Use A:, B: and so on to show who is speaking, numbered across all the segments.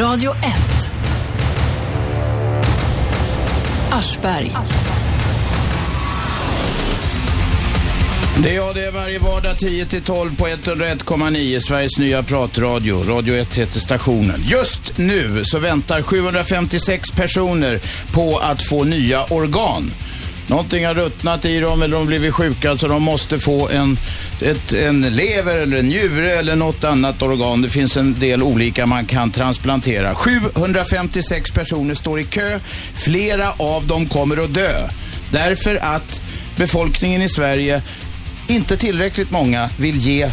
A: Radio 1. Aschberg.
B: Det är jag, det är varje vardag 10-12 på 101,9, Sveriges nya pratradio. Radio 1 heter stationen. Just nu så väntar 756 personer på att få nya organ. Någonting har ruttnat i dem eller de har blivit sjuka så de måste få en, ett, en lever eller en njure eller något annat organ. Det finns en del olika man kan transplantera. 756 personer står i kö. Flera av dem kommer att dö. Därför att befolkningen i Sverige, inte tillräckligt många, vill ge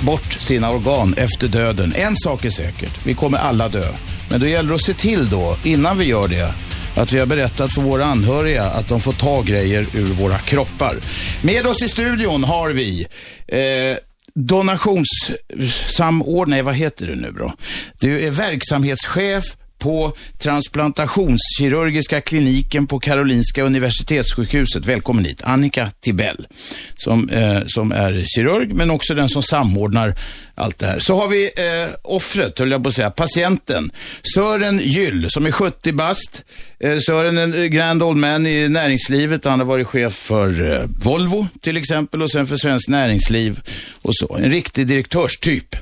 B: bort sina organ efter döden. En sak är säkert, vi kommer alla dö. Men då gäller det att se till då, innan vi gör det, att vi har berättat för våra anhöriga att de får ta grejer ur våra kroppar. Med oss i studion har vi eh, donationssamordnare, vad heter det nu då? Du är verksamhetschef på transplantationskirurgiska kliniken på Karolinska Universitetssjukhuset. Välkommen hit, Annika Tibell, som, eh, som är kirurg, men också den som samordnar allt det här. Så har vi eh, offret, höll jag på att säga, patienten. Sören Gyll, som är 70 bast. Eh, Sören är en eh, grand old man i näringslivet. Han har varit chef för eh, Volvo till exempel och sen för Svenskt Näringsliv och så. En riktig direktörstyp.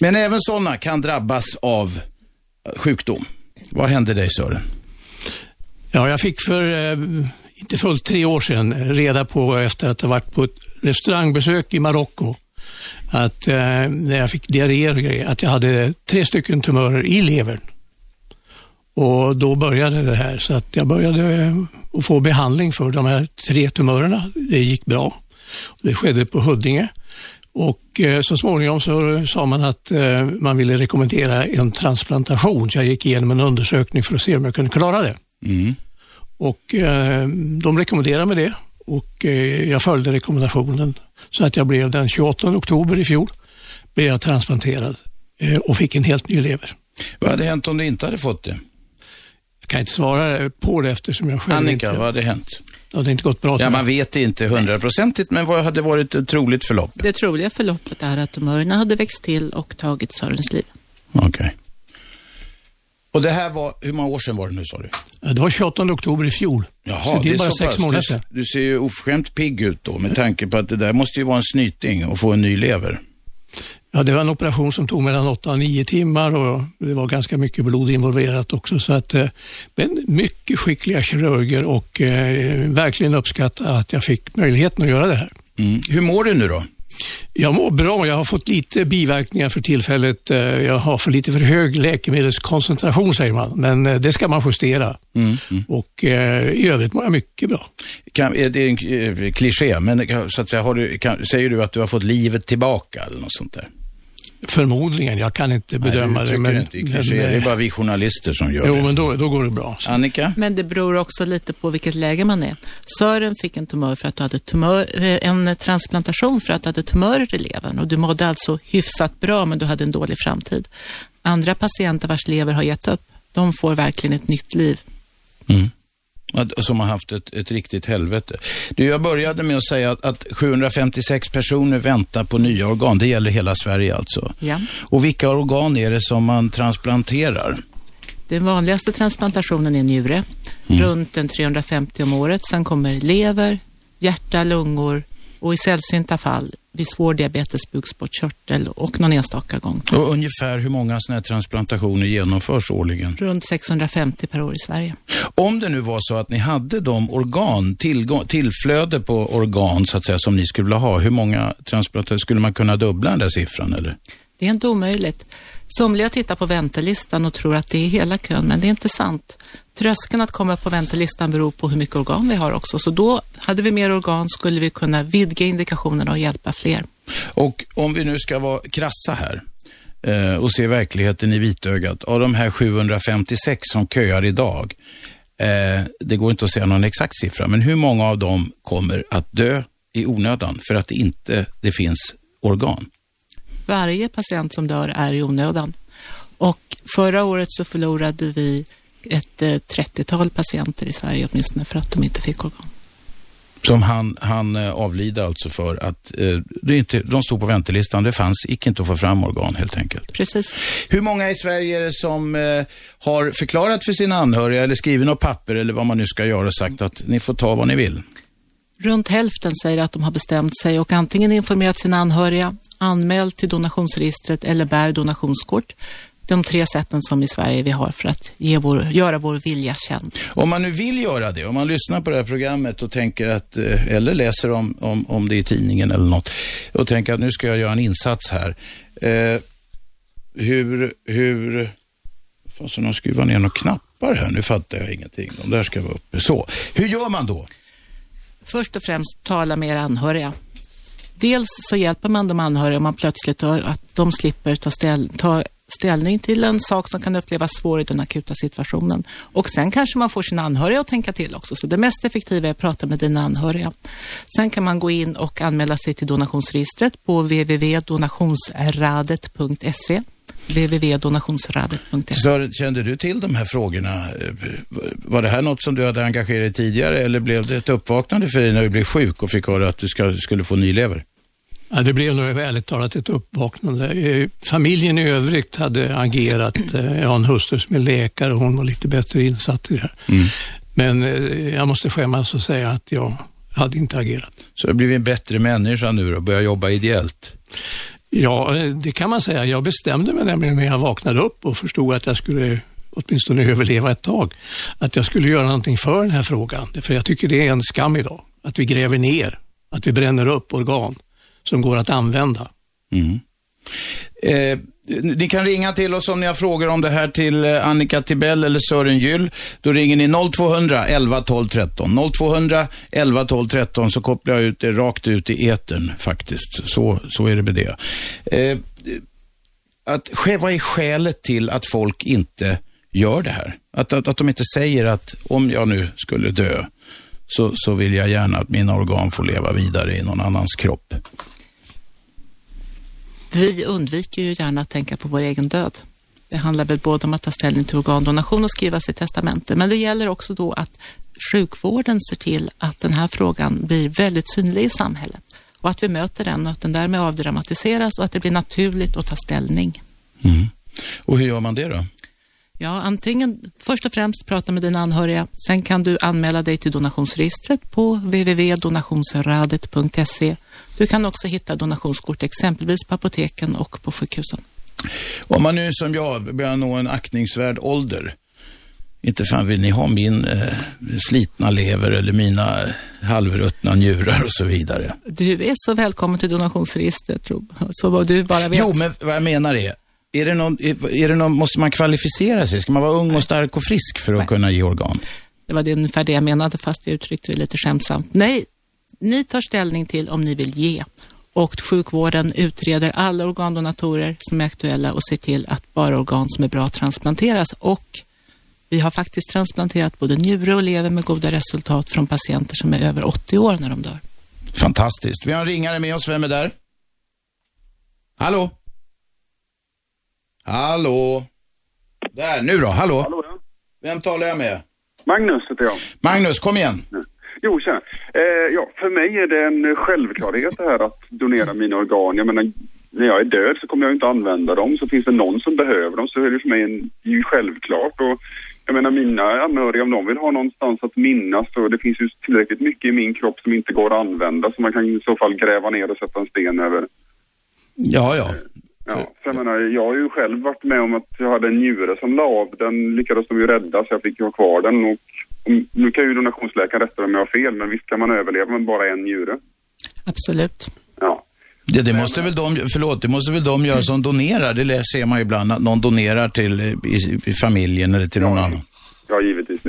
B: Men även sådana kan drabbas av sjukdom. Vad hände dig Sören?
C: Ja, jag fick för eh, inte fullt tre år sedan reda på efter att ha varit på ett restaurangbesök i Marocko att eh, när jag fick diarréer och grejer, att jag hade tre stycken tumörer i levern. Och då började det här, så att jag började eh, att få behandling för de här tre tumörerna. Det gick bra. Det skedde på Huddinge. Och eh, så småningom så sa man att eh, man ville rekommendera en transplantation. Så jag gick igenom en undersökning för att se om jag kunde klara det.
B: Mm.
C: Och eh, de rekommenderade mig det och jag följde rekommendationen. Så att jag blev den 28 oktober i fjol blev jag transplanterad och fick en helt ny lever.
B: Vad hade hänt om du inte hade fått det?
C: Jag kan inte svara på det eftersom jag själv
B: Annika,
C: inte...
B: vad hade hänt?
C: Det hade inte gått bra.
B: Ja, man vet inte hundraprocentigt, men vad hade varit ett troligt förlopp?
D: Det troliga förloppet är att tumörerna hade växt till och tagit Sörens liv.
B: Okej. Och det här var, hur många år sedan var det nu sa du?
C: Det var 28 oktober i fjol.
B: Jaha,
C: så det är bara sex månader
B: du,
C: sedan.
B: du ser ju oförskämt pigg ut då, med tanke på att det där måste ju vara en snyting att få en ny lever.
C: Ja, det var en operation som tog mellan 8 och 9 timmar och det var ganska mycket blod involverat också. Så att, eh, men mycket skickliga kirurger och eh, verkligen uppskatta att jag fick möjligheten att göra det här.
B: Mm. Hur mår du nu då?
C: Jag mår bra. Jag har fått lite biverkningar för tillfället. Eh, Jag har för lite för hög läkemedelskoncentration säger man, men eh, det ska man justera.
B: Mm. Mm.
C: Och eh, i övrigt mår jag mycket bra.
B: Kan, är det en eh, kliché, men så att säga, du, kan, säger du att du har fått livet tillbaka eller något sånt där?
C: Förmodligen, jag kan inte bedöma
B: Nej,
C: det.
B: men, inte i kliché, det är
C: eh,
B: bara vi journalister som gör
C: jo,
B: det.
C: men då, då går det bra. Så.
B: Annika?
D: Men det beror också lite på vilket läge man är. Sören fick en tumör för att du hade tumör, eh, en transplantation för att du hade tumörer i levern och du mådde alltså hyfsat bra men du hade en dålig framtid. Andra patienter vars lever har gett upp, de får verkligen ett nytt liv.
B: Mm. Som har haft ett, ett riktigt helvete. Du, jag började med att säga att, att 756 personer väntar på nya organ. Det gäller hela Sverige alltså.
D: Ja.
B: Och vilka organ är det som man transplanterar?
D: Den vanligaste transplantationen är njure, runt en 350 om året. Sen kommer lever, hjärta, lungor och i sällsynta fall vid svår diabetes, bukspottkörtel och någon enstaka gång.
B: Och ungefär hur många sådana här transplantationer genomförs årligen?
D: Runt 650 per år i Sverige.
B: Om det nu var så att ni hade de organ, tillgång, tillflöde på organ så att säga som ni skulle vilja ha, hur många transplantationer, skulle man kunna dubbla den där siffran eller?
D: Det är inte omöjligt. Somliga tittar på väntelistan och tror att det är hela kön, men det är inte sant. Tröskeln att komma upp på väntelistan beror på hur mycket organ vi har också. Så då, hade vi mer organ skulle vi kunna vidga indikationerna och hjälpa fler.
B: Och om vi nu ska vara krassa här eh, och se verkligheten i vitögat, av de här 756 som köar idag, eh, det går inte att säga någon exakt siffra, men hur många av dem kommer att dö i onödan för att det inte det finns organ?
D: Varje patient som dör är i onödan. Och förra året så förlorade vi ett eh, 30-tal patienter i Sverige åtminstone för att de inte fick organ.
B: Som han, han eh, avlida alltså för att eh, det inte, de stod på väntelistan. Det fanns icke inte att få fram organ helt enkelt.
D: Precis.
B: Hur många i Sverige är det som eh, har förklarat för sina anhöriga eller skrivit något papper eller vad man nu ska göra och sagt att ni får ta vad ni vill?
D: Runt hälften säger att de har bestämt sig och antingen informerat sina anhöriga, anmält till donationsregistret eller bär donationskort. De tre sätten som i Sverige vi har för att ge vår, göra vår vilja känd.
B: Om man nu vill göra det, om man lyssnar på det här programmet och tänker att, eh, eller läser om, om, om det i tidningen eller något, och tänker att nu ska jag göra en insats här. Eh, hur, hur, fast de skruvar ner några knappar här, nu fattar jag ingenting. De där ska vara uppe. Så, hur gör man då?
D: Först och främst tala med era anhöriga. Dels så hjälper man de anhöriga om man plötsligt att de slipper ta, ställ, ta ställning till en sak som kan upplevas svår i den akuta situationen. Och sen kanske man får sina anhöriga att tänka till också. Så det mest effektiva är att prata med dina anhöriga. Sen kan man gå in och anmäla sig till donationsregistret på www.donationsradet.se www.donationsradet.se.
B: Så kände du till de här frågorna? Var det här något som du hade engagerat dig tidigare eller blev det ett uppvaknande för dig när du blev sjuk och fick höra att du ska, skulle få ny lever?
C: Ja, det blev nog ärligt talat ett uppvaknande. Familjen i övrigt hade agerat. Eh, jag har en hustru som är läkare och hon var lite bättre insatt i det här. Mm. Men eh, jag måste skämmas och säga att jag hade inte agerat.
B: Så du har blivit en bättre människa nu och börjat jobba ideellt?
C: Ja, eh, det kan man säga. Jag bestämde mig nämligen när jag vaknade upp och förstod att jag skulle åtminstone överleva ett tag, att jag skulle göra någonting för den här frågan. För jag tycker det är en skam idag, att vi gräver ner, att vi bränner upp organ som går att använda. Mm.
B: Eh, ni kan ringa till oss om ni har frågor om det här till eh, Annika Tibell eller Sören Gyll. Då ringer ni 0200 11 12 13. 0200 11 12 13 så kopplar jag ut det rakt ut i etern faktiskt. Så, så är det med det. Eh, att, vad är skälet till att folk inte gör det här? Att, att, att de inte säger att om jag nu skulle dö så, så vill jag gärna att mina organ får leva vidare i någon annans kropp.
D: Vi undviker ju gärna att tänka på vår egen död. Det handlar väl både om att ta ställning till organdonation och skriva sitt testamente, men det gäller också då att sjukvården ser till att den här frågan blir väldigt synlig i samhället och att vi möter den och att den därmed avdramatiseras och att det blir naturligt att ta ställning.
B: Mm. Och hur gör man det då?
D: Ja, antingen först och främst prata med dina anhöriga. Sen kan du anmäla dig till donationsregistret på www.donationsradet.se. Du kan också hitta donationskort exempelvis på apoteken och på sjukhusen.
B: Om man nu som jag börjar nå en aktningsvärd ålder, inte fan vill ni ha min eh, slitna lever eller mina halvruttna njurar och så vidare.
D: Du är så välkommen till donationsregistret, så vad du bara vet.
B: Jo, men vad jag menar är, är det någon, är det någon, måste man kvalificera sig? Ska man vara ung och stark och frisk för att Nej. kunna ge organ?
D: Det var det ungefär det jag menade, fast jag uttryckte det lite skämtsamt. Nej, ni tar ställning till om ni vill ge och sjukvården utreder alla organdonatorer som är aktuella och ser till att bara organ som är bra transplanteras. Och vi har faktiskt transplanterat både njure och lever med goda resultat från patienter som är över 80 år när de dör.
B: Fantastiskt. Vi har en ringare med oss. Vem är där? Hallå? Hallå? Där, nu då. Hallå? Hallå ja. Vem talar jag med?
E: Magnus heter jag.
B: Magnus, kom igen.
E: Jo, tjena. Eh, ja, för mig är det en självklarhet det här att donera mina organ. Jag menar, när jag är död så kommer jag inte använda dem. Så finns det någon som behöver dem så är det för mig en, ju självklart. Och jag menar mina anhöriga, om de vill ha någonstans att minnas så det finns ju tillräckligt mycket i min kropp som inte går att använda så man kan i så fall gräva ner och sätta en sten över.
B: Ja, ja.
E: Ja, för jag menar, jag har ju själv varit med om att jag hade en njure som la av. Den lyckades de ju rädda så jag fick ju ha kvar den. Och nu kan ju donationsläkaren rätta om jag har fel, men visst kan man överleva med bara en njure?
D: Absolut.
E: Ja.
B: Det, det måste väl de, förlåt, det måste väl de göra som donerar. Det ser man ju ibland, att någon donerar till i, i familjen eller till någon
E: ja,
B: annan.
E: Ja, givetvis.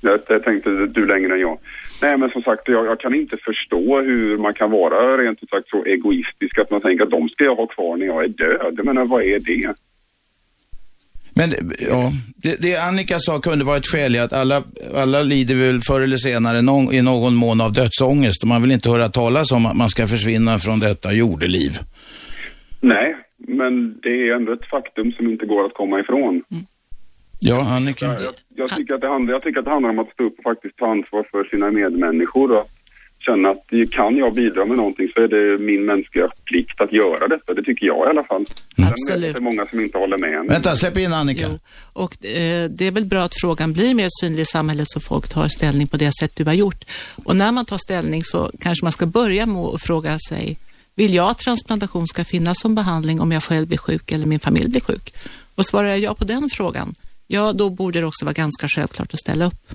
E: Jag, jag tänkte du längre än jag. Nej, men som sagt, jag, jag, kan inte förstå hur man kan vara rent ut sagt så egoistisk att man tänker att de ska jag ha kvar när jag är död. Jag menar, vad är det?
B: Men ja, det, det Annika sa kunde vara ett skäl i att alla, alla lider väl förr eller senare någon, i någon mån av dödsångest och man vill inte höra talas om att man ska försvinna från detta jordeliv.
E: Nej, men det är ändå ett faktum som inte går att komma ifrån. Mm.
B: Ja, Annika.
E: Jag, jag, tycker att det handlar, jag tycker att det handlar om att stå upp och faktiskt ta ansvar för sina medmänniskor och känna att kan jag bidra med någonting så är det min mänskliga plikt att göra detta. Det tycker jag i alla fall.
D: Absolut.
E: Det är många som inte håller med.
B: Vänta, släpp in Annika.
D: Jo. Och eh, det är väl bra att frågan blir mer synlig i samhället så folk tar ställning på det sätt du har gjort. Och när man tar ställning så kanske man ska börja med att fråga sig, vill jag att transplantation ska finnas som behandling om jag själv blir sjuk eller min familj blir sjuk? Och svarar jag ja på den frågan, ja då borde det också vara ganska självklart att ställa upp.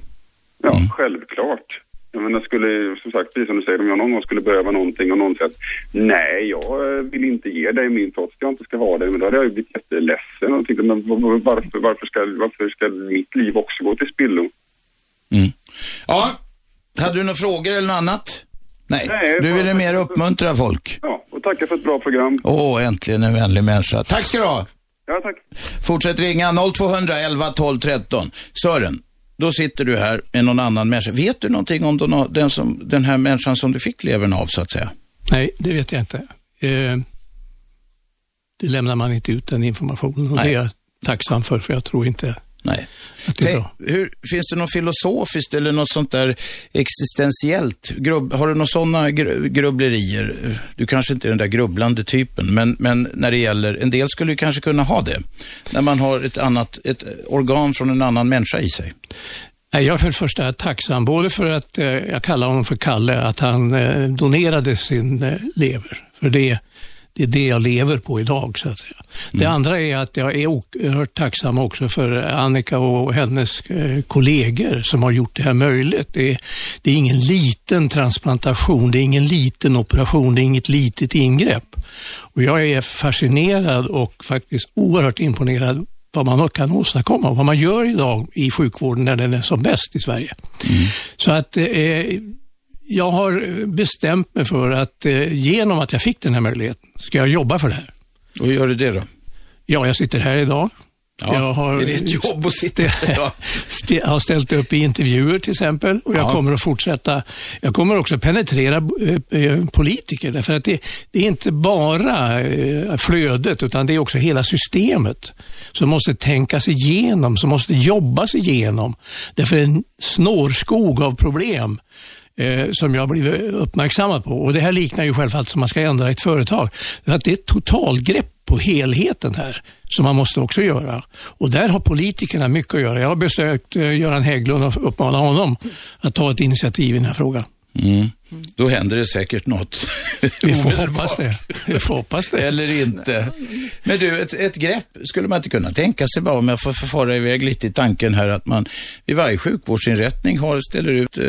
E: Ja, självklart. Jag menar, skulle, som sagt, precis som du säger, om jag någon gång skulle behöva någonting och någon säger att nej, jag eh, vill inte ge dig min trots att jag inte ska ha det, men då hade jag ju blivit jätteledsen och tyckte, men var- varför, varför, ska, varför ska mitt liv också gå till spillo?
B: Mm. Ja, hade du några frågor eller något annat? Nej,
E: Nej,
B: du ville mer uppmuntra folk.
E: Ja, och tacka för ett bra program.
B: Åh, äntligen en vänlig människa. Tack ska du ha.
E: Ja, tack.
B: Fortsätt ringa 0200 11 12 13. Sören, då sitter du här med någon annan människa. Vet du någonting om den, den, som, den här människan som du fick levern av, så att säga?
C: Nej, det vet jag inte. Eh, det lämnar man inte ut den informationen och
B: Nej.
C: det är jag tacksam för, för jag tror inte
B: Nej.
C: det
B: Tänk, hur, finns det något filosofiskt eller något sånt där existentiellt? Grubb, har du några sådana gr, grubblerier? Du kanske inte är den där grubblande typen, men, men när det gäller, en del skulle ju kanske kunna ha det. När man har ett annat, ett organ från en annan människa i sig.
C: Nej, Jag är för det första tacksam, både för att eh, jag kallar honom för Kalle, att han eh, donerade sin eh, lever. För det, det är det jag lever på idag, så att säga. Det andra är att jag är oerhört tacksam också för Annika och hennes eh, kollegor som har gjort det här möjligt. Det är, det är ingen liten transplantation, det är ingen liten operation, det är inget litet ingrepp. Och jag är fascinerad och faktiskt oerhört imponerad vad man kan åstadkomma och vad man gör idag i sjukvården när den är som bäst i Sverige. Så att eh, jag har bestämt mig för att eh, genom att jag fick den här möjligheten ska jag jobba för det här.
B: Och hur gör du det då?
C: Ja, jag sitter här idag.
B: Ja,
C: jag har,
B: är det ett jobb att sitta här
C: st- har ställt upp i intervjuer till exempel och jag
B: Ja.
C: kommer att fortsätta. Jag kommer också penetrera eh, eh, politiker därför att det, det är inte bara eh, flödet utan det är också hela systemet som måste tänkas igenom, som måste jobbas igenom. Därför är en snårskog av problem eh, som jag har blivit uppmärksammad på. Och Det här liknar ju självfallet som man ska ändra ett företag. Att det är ett totalgrepp på helheten här som man måste också göra. Och där har politikerna mycket att göra. Jag har besökt eh, Göran Hägglund och uppmanat honom att ta ett initiativ i den här frågan.
B: Mm. Då händer det säkert något.
C: Vi får hoppas det. Vi får hoppas det.
B: Eller inte. Men du, ett, ett grepp skulle man inte kunna tänka sig bara om jag får förfara iväg lite i tanken här att man vid varje sjukvårdsinrättning har, ställer ut eh,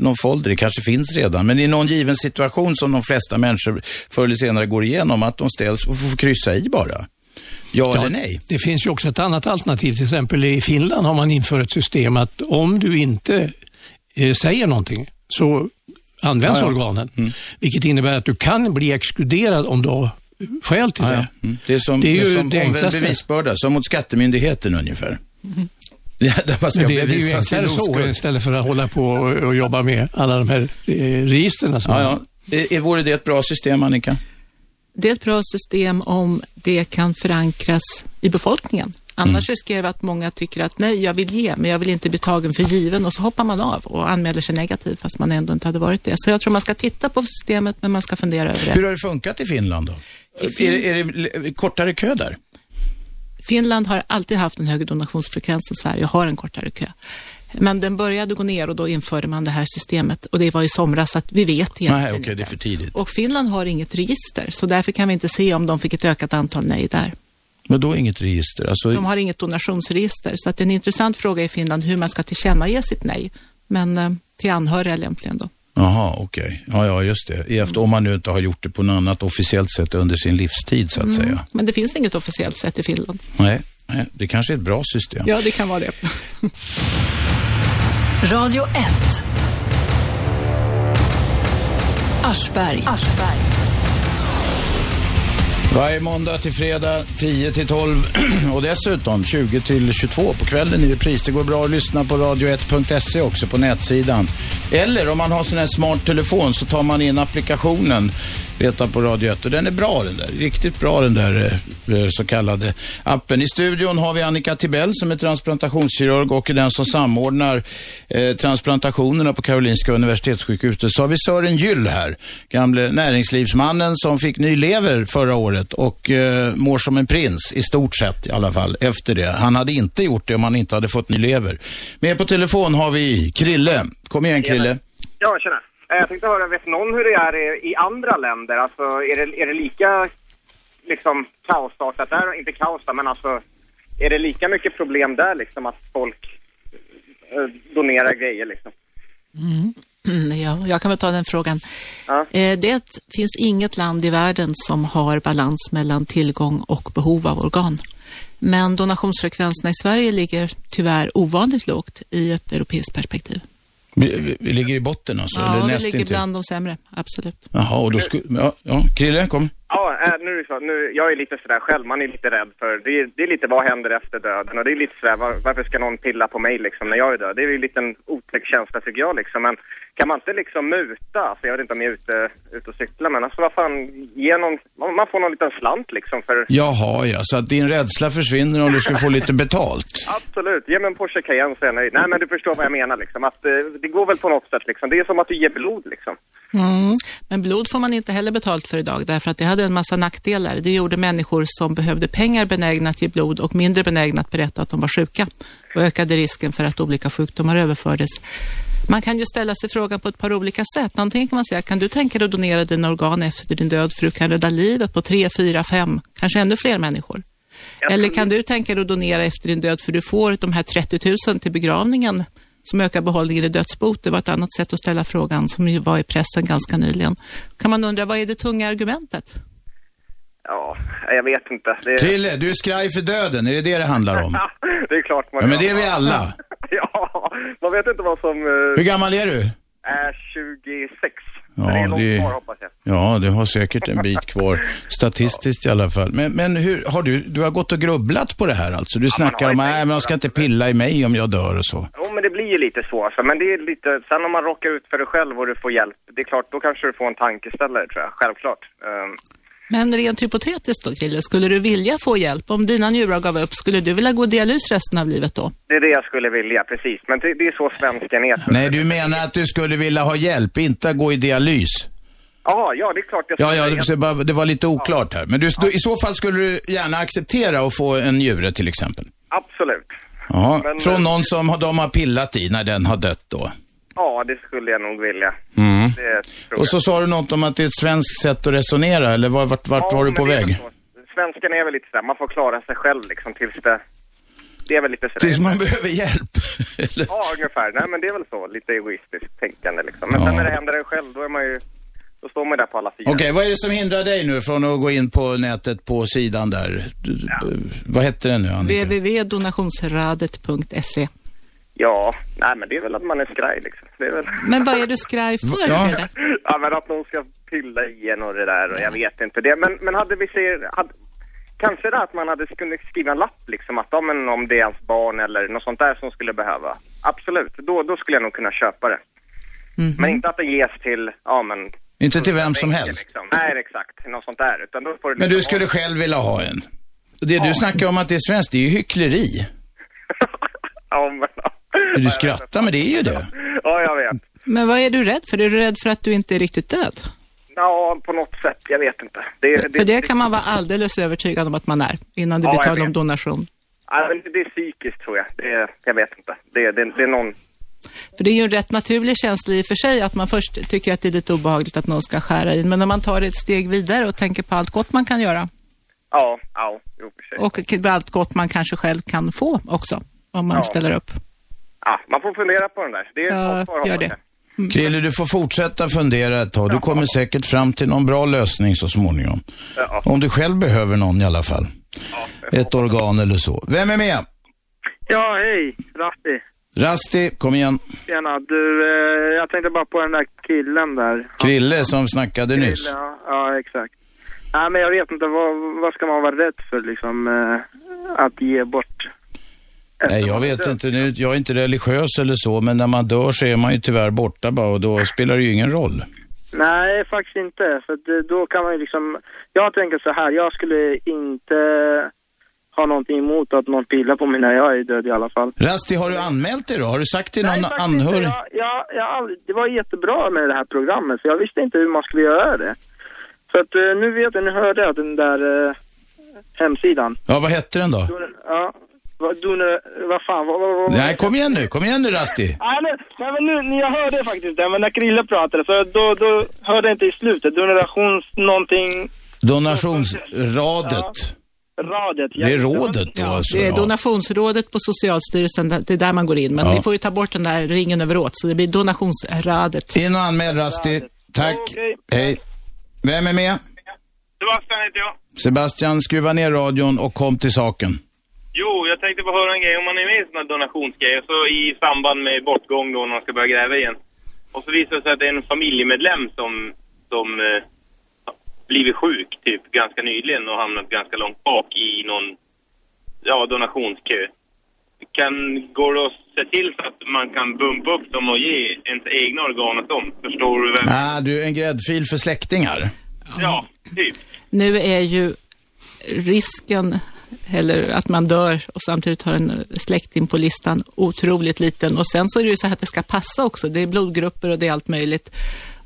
B: någon folder, det kanske finns redan, men i någon given situation som de flesta människor förr eller senare går igenom, att de ställs och får kryssa i bara. Ja, eller nej?
C: Det finns ju också ett annat alternativ. Till exempel i Finland har man infört ett system att om du inte eh, säger någonting så används
B: Ja, ja.
C: organen. Vilket innebär att du kan bli exkluderad om du har skäl till
B: Ja,
C: det.
B: ja. Mm. Det är som,
C: Det är
B: det
C: ju
B: är som
C: det enklaste.
B: bevisbörda, som mot skattemyndigheten ungefär. Ja, där man ska
C: Men det, det är ju enklare så istället för att hålla på och, och jobba med alla de här eh, registren. Som
B: Ja, ja. Är, är- vore det ett bra system, Annika?
D: Det är ett bra system om det kan förankras i befolkningen. Annars
B: Mm.
D: riskerar vi att många tycker att nej, jag vill ge, men jag vill inte bli tagen för given och så hoppar man av och anmäler sig negativt fast man ändå inte hade varit det. Så jag tror man ska titta på systemet, men man ska fundera över det.
B: Hur har det funkat i Finland då? Är, det- är det kortare kö där?
D: Finland har alltid haft en högre donationsfrekvens än Sverige och har en kortare kö. Men den började gå ner och då införde man det här systemet och det var i somras så att vi vet egentligen
B: Nej, okej,
D: inte.
B: det är för tidigt.
D: Och Finland har inget register så därför kan vi inte se om de fick ett ökat antal nej där.
B: Men då inget register? Alltså,
D: De har inget donationsregister så att det är en intressant fråga i Finland hur man ska tillkännage sitt nej. Men eh, till anhöriga lämpligen då.
B: Jaha, okej. Ja, ja, just det. Efter, om man nu inte har gjort det på något annat officiellt sätt under sin livstid, så att
D: Mm.
B: säga.
D: Men det finns inget officiellt sätt i Finland.
B: Nej, nej, det kanske är ett bra system.
D: Ja, det kan vara det.
A: Radio 1. Aschberg.
B: Varje måndag till fredag 10 till 12 och dessutom 20 till 22 på kvällen i repris. Det går bra att lyssna på radio1.se också på nätsidan. Eller om man har sån här smart telefon så tar man in applikationen Leta på Radio 1 och den är bra den där. Riktigt bra den där eh, så kallade appen. I studion har vi Annika Tibell som är transplantationskirurg och är den som samordnar eh, transplantationerna på Karolinska Universitetssjukhuset. Så har vi Sören Gyll här, gamle näringslivsmannen som fick ny lever förra året och eh, mår som en prins i stort sett i alla fall efter det. Han hade inte gjort det om han inte hade fått ny lever. Med på telefon har vi Krille. Kom igen Krille.
F: Ja, tjena. Eh, Jag tänkte höra, vet någon hur det är i- andra länder? Alltså, är det, är det lika liksom kaosartat där? Inte kaos men alltså, är det lika mycket problem där liksom att folk eh, donerar grejer liksom?
D: Mm, ja, jag kan väl ta den frågan.
F: Ja.
D: Eh, Det finns inget land i världen som har balans mellan tillgång och behov av organ. Men donationsfrekvenserna i Sverige ligger tyvärr ovanligt lågt i ett europeiskt perspektiv.
B: Vi, vi, vi ligger i botten alltså?
D: Ja,
B: eller
D: vi ligger bland de sämre, absolut.
B: Jaha, och då skulle... Ja, ja, Krille, kom.
F: Ja, eh, nu är det så. Nu, jag är lite sådär själv, man är lite rädd för, det är, det är lite vad händer efter döden och det är lite sådär, var, varför ska någon pilla på mig liksom när jag är död? Det är ju en liten otäck känsla tycker jag liksom, men kan man inte liksom muta, alltså jag vet inte om jag är ute, ute och cyklar men alltså vad fan, ge någon, man får någon liten slant liksom för
B: Jaha, ja. Så att din rädsla försvinner om du skulle få lite betalt?
F: Absolut, ge mig en Porsche Cayenne så är jag nöjd. Nej men du förstår vad jag menar liksom, att eh, det går väl på något sätt liksom, det är som att du ger blod liksom.
D: Mm. Men blod får man inte heller betalt för idag därför att det hade en massa nackdelar. Det gjorde människor som behövde pengar benägna att ge blod och mindre benägna att berätta att de var sjuka och ökade risken för att olika sjukdomar överfördes. Man kan ju ställa sig frågan på ett par olika sätt. Antingen kan man säga, kan du tänka dig att donera dina organ efter din död för du kan rädda livet på tre, fyra, fem, kanske ännu fler människor? Eller kan du tänka dig att donera efter din död för du får de här 30 000 till begravningen som ökar behållningen i dödsbot. Det var ett annat sätt att ställa frågan som ju var i pressen ganska nyligen. Kan man undra, vad är det tunga argumentet?
F: Ja, jag vet inte. Det,
B: Krille, du är skraj för döden. Är det det det handlar om?
F: det är klart man
B: Ja, men det är vi alla.
F: Ja, man vet inte vad som eh,
B: Hur gammal är du?
F: är 26.
B: Ja,
F: det är långt
B: det-
F: kvar hoppas jag.
B: Ja, du har säkert en bit kvar, statistiskt i alla fall. Men, men hur, har du, du har gått och grubblat på det här alltså? Du snackar
F: har
B: om, men man ska inte pilla i mig om jag dör och så.
F: Jo, men det blir ju lite så. Alltså. Men det är lite, sen om man råkar ut för det själv och du får hjälp, det är klart, då kanske du får en tankeställare tror jag. Självklart. Ehm,
D: Men rent hypotetiskt då, Krille, skulle du vilja få hjälp? Om dina njurar gav upp, skulle du vilja gå dialys resten av livet då?
F: det är det jag skulle vilja, precis. Men det, det är så svensken är.
B: Nej, du menar att du skulle vilja ha hjälp, inte gå i dialys?
F: Ja, ja, det är klart jag
B: Ja, ja, det, så bara- det var lite oklart här. Men du, du, i så fall skulle du gärna acceptera att få en njure till exempel?
F: Absolut.
B: Ja,
F: Men-
B: från någon som har- de har pillat i när den har dött då.
F: Ja, det skulle jag nog vilja.
B: Mm. Och så
F: jag.
B: sa du något om att det är ett svenskt sätt att resonera, eller vart, vart, vart
F: Ja,
B: var du på väg?
F: Svensken är väl lite sådär, man får klara sig själv liksom tills det... Det är väl lite sådär.
B: Tills man behöver hjälp. eller?
F: Ja, ungefär. Nej, men det är väl så. Lite egoistiskt tänkande liksom. Men
B: Ja.
F: sen när det händer en själv, då är man ju... Då står man där på alla fyra.
B: Okej, vad är det som hindrar dig nu från att gå in på nätet på sidan där? Du- Vad hette den nu, Annika?
D: www.donationsradet.se
F: Ja, nej men det är väl att man är skraj liksom. Det är väl...
D: Men vad är du skraj för,
B: Ja.
F: Ja, men att någon ska pilla i en och det där och jag vet inte det. Men, men hade vi ser... Hade... Kanske det att man hade kunnat skriva en lapp liksom att ja, men om det är ens barn eller något sånt där som skulle behöva. Absolut, då, då skulle jag nog kunna köpa det.
D: Mhm.
F: Men inte att det ges till, ja men...
B: Inte till vem som helst.
F: Liksom. Nej, exakt. Något sånt där. Utan då får det
B: Men du
F: liksom
B: skulle
F: vara-
B: själv vilja ha en? Det du snackar om att det är svenskt, det är ju hyckleri.
F: ja, men...
B: Du skrattar, men det är ju det.
F: Ja, jag vet.
D: Men vad är du rädd för? Är du rädd för att du inte är riktigt död?
F: Ja, på något sätt. Jag vet inte. Det,
D: För det kan man vara alldeles övertygad om att man är innan det
F: Ja,
D: blir tal om donation.
F: Ja, men det är psykiskt tror jag. Det, jag vet inte. Det, det, det är någon...
D: För det är ju en rätt naturlig känsla i och för sig att man först tycker att det är lite obehagligt att någon ska skära in. Men när man tar det ett steg vidare och tänker på allt gott man kan göra
F: Ja, ja, jo, sig.
D: och på allt gott man kanske själv kan få också om man
F: Ja.
D: ställer upp.
F: Ja, man får fundera på den där. Det är
D: Ja,
F: ett svar,
D: gör det.
F: jag.
B: Krille, du får fortsätta fundera ett tag. Du kommer säkert fram till någon bra lösning så småningom.
F: Ja,
B: Om du själv behöver någon i alla fall. Ett organ eller så. Vem är med?
G: Ja, hej. Rasti.
B: Rasti, kom igen.
G: Tjena. Du, eh, jag tänkte bara på den där killen där.
B: Krille som snackade nyss.
G: Ja, ja, exakt. Nej, men jag vet inte. Vad, vad ska man vara rädd för liksom? Eh, att ge bort?
B: Nej, jag vet inte. Nu, jag är inte religiös eller så, men när man dör så är man ju tyvärr borta bara och då spelar det ju ingen roll.
G: Nej, faktiskt inte. För eh, då kan man ju liksom... Jag tänker så här, jag skulle inte ha någonting emot att någon pillar på mig när jag är död i alla fall.
B: Rasti, har du anmält dig då? Har du sagt till någon
G: faktiskt
B: anhörig?
G: inte. Jag, jag, jag, det var jättebra med det här programmet, så jag visste inte hur man skulle göra det. Så att eh, nu vet jag, nu hörde jag den där eh, hemsidan.
B: Ja, vad hette den då?
G: Ja, vad, dun, vad fan, vad, vad, vad
B: Nej, kom igen nu. Kom igen nu, Rasti.
G: Nej, men, nej, men nu, jag hörde faktiskt det, men när Krille pratade så då, då hörde jag inte i slutet. Donations någonting,
B: Donationsradet.
G: radet.
B: Det är rådet då
D: Ja,
B: alltså?
D: det är
B: ja.
D: donationsrådet på Socialstyrelsen, det är där man går in. Men
B: Ja.
D: ni får ju ta bort den där ringen överåt, så det blir donationsradet.
B: In och anmäl Rasti. Tack.
G: Okej.
B: Hej. Vem är med?
H: Sebastian heter jag.
B: Sebastian, skruva ner radion och kom till saken.
H: Jo, jag tänkte få höra en grej. Om man är med i sådana donationsgrejer, så i samband med bortgång då när man ska börja gräva igen. Och så visar det sig att det är en familjemedlem som, som eh, blivit sjuk typ ganska nyligen och hamnat ganska långt bak i någon ja, donationskö. Kan, går det att se till så att man kan bumpa upp dem och ge ens egna organ åt dem? Förstår du vem?
B: Ah, du är en gräddfil för släktingar.
H: Ja, typ.
D: Nu är ju risken eller att man dör och samtidigt har en släkting på listan otroligt liten. Och sen så är det ju så här att det ska passa också. Det är blodgrupper och det är allt möjligt.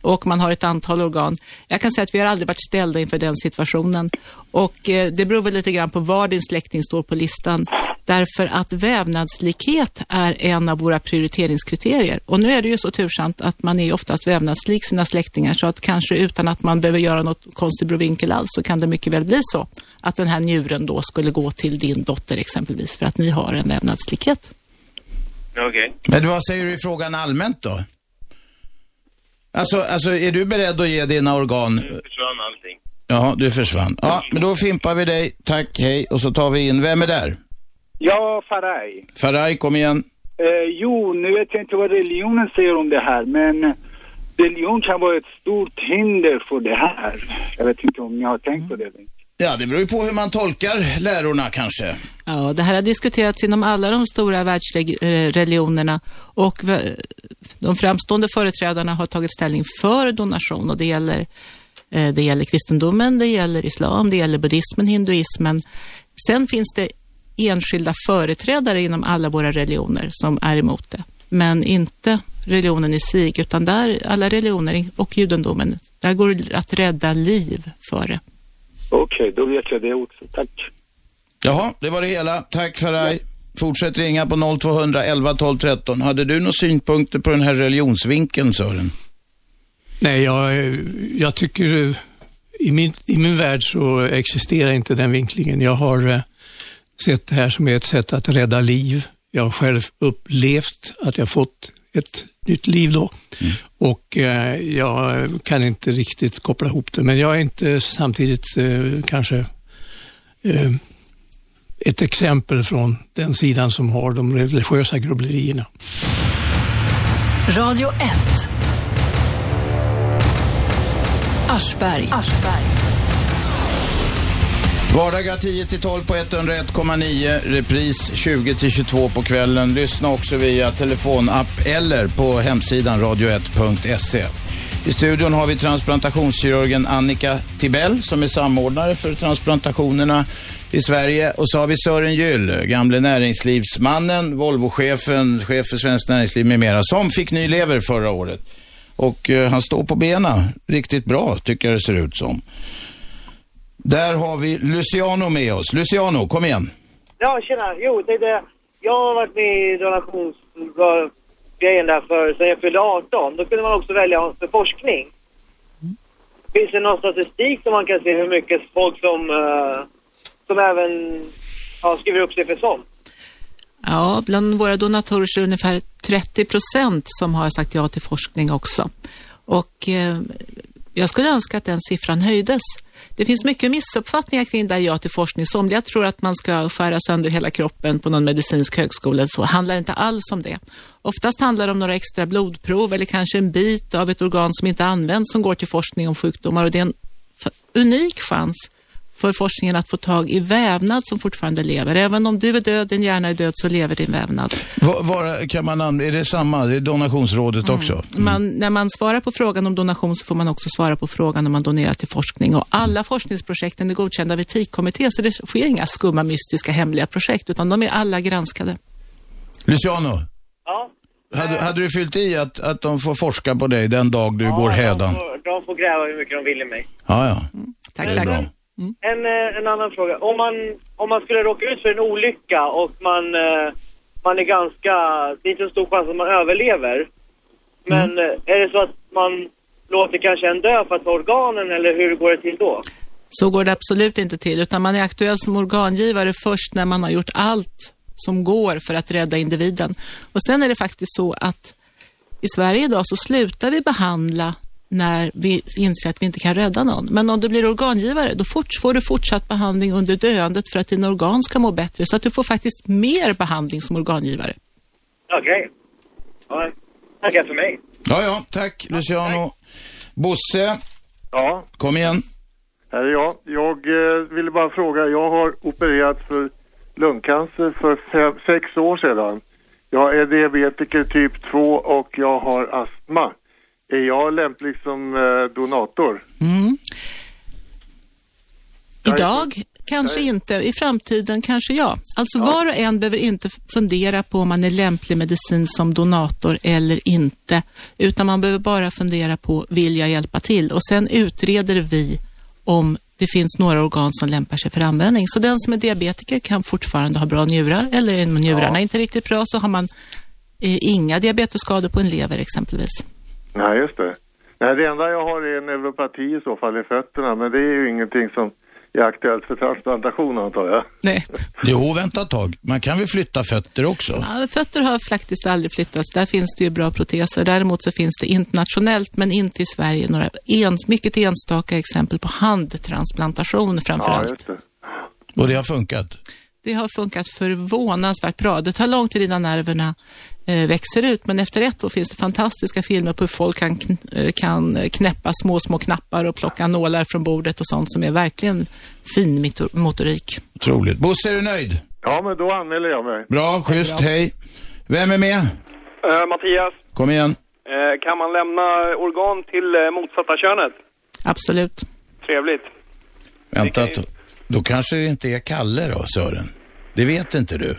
D: Och man har ett antal organ. Jag kan säga att vi har aldrig varit ställda inför den situationen. Och eh, det beror väl lite grann på var din släkting står på listan. Därför att vävnadslikhet är en av våra prioriteringskriterier. Och nu är det ju så tursamt att man är oftast vävnadslik sina släktingar så att kanske utan att man behöver göra något konstig brovinkel alls så kan det mycket väl bli så att den här njuren då skulle gå till din dotter exempelvis för att ni har en vävnadslikhet.
H: Okej.
B: Men vad säger du i frågan allmänt då? Alltså, alltså, är du beredd att ge dina organ?
H: Nu försvann allting.
B: Ja, du försvann. Ja, men då fimpar vi dig. Tack, hej. Och så tar vi in, vem är där?
I: Ja, Faraj.
B: Faraj, kom igen.
I: Eh, jo, nu vet jag inte vad religionen säger om det här, men religion kan vara ett stort hinder för det här. Jag vet inte om ni har tänkt på det.
B: Ja, det beror ju på hur man tolkar lärorna kanske.
D: Ja, det här har diskuterats inom alla de stora världsreligionerna och v- de framstående företrädarna har tagit ställning för donation och det gäller, eh, det gäller kristendomen, det gäller islam, det gäller buddhismen, hinduismen. Sen finns det enskilda företrädare inom alla våra religioner som är emot det, men inte religionen i sig, utan där alla religioner och judendomen, där går det att rädda liv före.
I: Okej, då vet jag det också. Tack.
B: Jaha, det var det hela. Tack Faraj. Fortsätt ringa på 0200 11 12 13. Hade du några synpunkter på den här religionsvinkeln, Sören?
C: Nej, jag, jag tycker eh, i min, i min värld så existerar inte den vinklingen. Jag har eh, sett det här som ett sätt att rädda liv. Jag har själv upplevt att jag fått ett nytt liv då. Och eh, jag kan inte riktigt koppla ihop det, men jag är inte samtidigt eh, kanske eh, ett exempel från den sidan som har de religiösa grubblerierna.
A: Radio 1. Aschberg.
B: Vardagar 10 till 12 på 101,9. Repris 20 till 22 på kvällen. Lyssna också via telefonapp eller på hemsidan radio1.se. I studion har vi transplantationskirurgen Annika Tibell som är samordnare för transplantationerna i Sverige. Och så har vi Sören Gyll, gamle näringslivsmannen, Volvochefen, chef för Svenskt Näringsliv med mera, som fick ny lever förra året. Och eh, han står på benen riktigt bra, tycker jag det ser ut som. Där har vi Luciano med oss. Luciano, kom igen.
J: Ja, tjena. Jo, det är det. Jag har varit med i donationsgrejen där för sen jag fyllde 18. Då kunde man också välja för forskning. Finns det någon statistik som man kan se hur mycket folk som, uh som även ja, skriver upp sig för sånt?
D: Ja, bland våra donatorer så är det ungefär 30 procent som har sagt ja till forskning också. Och eh, jag skulle önska att den siffran höjdes. Det finns mycket missuppfattningar kring det här ja till forskning. Somliga tror att man ska skära sönder hela kroppen på någon medicinsk högskola. Så handlar det inte alls om det. Oftast handlar det om några extra blodprov eller kanske en bit av ett organ som inte används som går till forskning om sjukdomar. Och det är en unik chans för forskningen att få tag i vävnad som fortfarande lever. Även om du är död, din hjärna är död, så lever din vävnad.
B: Va- Var, kan man, an- är det samma? Det är donationsrådet också?
D: Man, när man svarar på frågan om donation så får man också svara på frågan om man donerar till forskning. Och alla forskningsprojekten är godkända av etikkommitté, så det sker inga skumma, mystiska, hemliga projekt, utan de är alla granskade.
B: Luciano,
J: Ja.
B: hade, hade du fyllt i att, att de får forska på dig den dag du går
J: de
B: hädan?
J: får, de får gräva hur mycket de vill i mig.
B: Ja, ja.
D: Tack,
B: Det är
D: tack.
B: bra.
J: En, eh, en annan fråga. Om man, om man skulle råka ut för en olycka och man, eh, man är ganska... Det är inte så stor chans att man överlever. Men
D: Mm.
J: eh, är det så att man låter kanske en dö för att ta organen eller hur går det till då?
D: Så går det absolut inte till, utan man är aktuell som organgivare först när man har gjort allt som går för att rädda individen. Och sen är det faktiskt så att i Sverige idag så slutar vi behandla när vi inser att vi inte kan rädda någon. Men om du blir organgivare, då får du fortsatt behandling under döendet för att dina organ ska må bättre. Så att du får faktiskt mer behandling som organgivare.
J: Okej. Ja, tackar för mig.
B: Ja, ja, tack Luciano. Bosse,
K: Ja,
B: kom igen.
K: här är jag. Jag eh, ville bara fråga, jag har opererat för lungcancer för fem, sex år sedan. Jag är diabetiker typ 2 och jag har astma. Är jag lämplig som eh, donator?
D: Mm. Idag kanske inte, i framtiden kanske ja. Alltså var och en behöver inte fundera på om man är lämplig medicin som donator eller inte, utan man behöver bara fundera på, vill jag hjälpa till? Och sen utreder vi om det finns några organ som lämpar sig för användning. Så den som är diabetiker kan fortfarande ha bra njurar, eller är njurarna inte riktigt bra så har man eh, inga diabetesskador på en lever exempelvis.
K: Nej, just det. Nej, det enda jag har är neuropati i så fall i fötterna, men det är ju ingenting som är aktuellt för transplantation antar jag.
D: Nej.
B: Jo, vänta ett tag. Man kan väl flytta fötter också?
D: Ja, fötter har faktiskt aldrig flyttats. Där finns det ju bra proteser. Däremot så finns det internationellt, men inte i Sverige, några ens, mycket enstaka exempel på handtransplantation framför
K: Ja,
D: allt.
K: just det.
B: Och det har funkat?
D: Det har funkat förvånansvärt bra. Det tar lång tid innan nerverna eh, växer ut, men efter ett år finns det fantastiska filmer på hur folk kan, eh, kan knäppa små, små knappar och plocka nålar från bordet och sånt som är verkligen fin motor- motorik.
B: Otroligt. Bosse, är du nöjd?
K: Ja, men då anmäler jag mig.
B: Bra, schysst, hej. Vem är med?
L: Eh, Mattias,
B: Kom igen.
L: eh, kan man lämna organ till eh, motsatta könet?
D: Absolut.
L: Trevligt.
B: Vänta, då kanske det inte är Kalle då, Sören. Det vet inte du.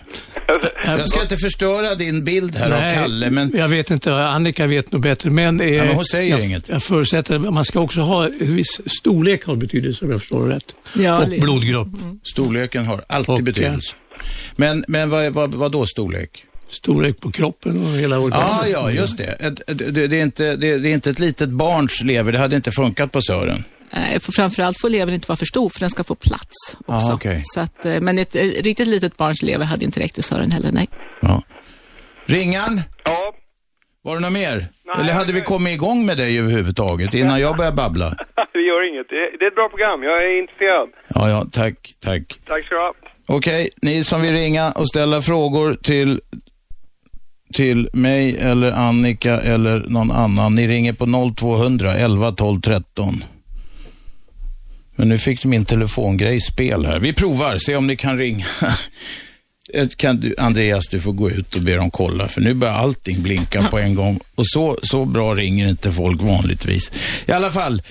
B: Jag ska inte förstöra din bild här av Kalle, men...
C: Jag vet inte, Annika vet nog bättre. Men, eh,
B: Ja, men hon säger
C: jag,
B: inget.
C: Jag förutsätter att man ska också ha en viss storlek har betydelse om jag förstår det rätt.
D: Ja,
C: och blodgrupp.
B: Storleken har alltid
C: Och,
B: betydelse. Men, men vad, vad, vad då storlek?
C: Storlek på kroppen och hela organet.
B: Ja, ja, just det, det, är inte, det, det är inte ett litet barns lever. Det hade inte funkat på Sören.
D: Eh, för framförallt får levern inte vara för stor, för den ska få plats också.
B: Ah, okej.
D: Så att, eh, men ett eh, riktigt litet barns lever hade inte räckt i Sören heller, nej.
B: Ja. Ringan?
L: Ja.
B: Var det något mer? Eller hade vi kommit igång med dig överhuvudtaget innan jag började babbla?
L: det gör inget. Det, det är ett bra program. Jag är intresserad.
B: Ja, ja, tack, tack.
L: Tack ska du ha.
B: Okej, ni som vill ringa och ställa frågor till, till mig eller Annika eller någon annan, ni ringer på 0200 11 12 13. Men nu fick min telefongrej spel här. Vi provar, se om ni kan ringa. Eh, Kan du, Andreas, du får gå ut och be dem kolla, för nu börjar allting blinka på en gång. Och så, så bra ringer inte folk vanligtvis. I alla fall,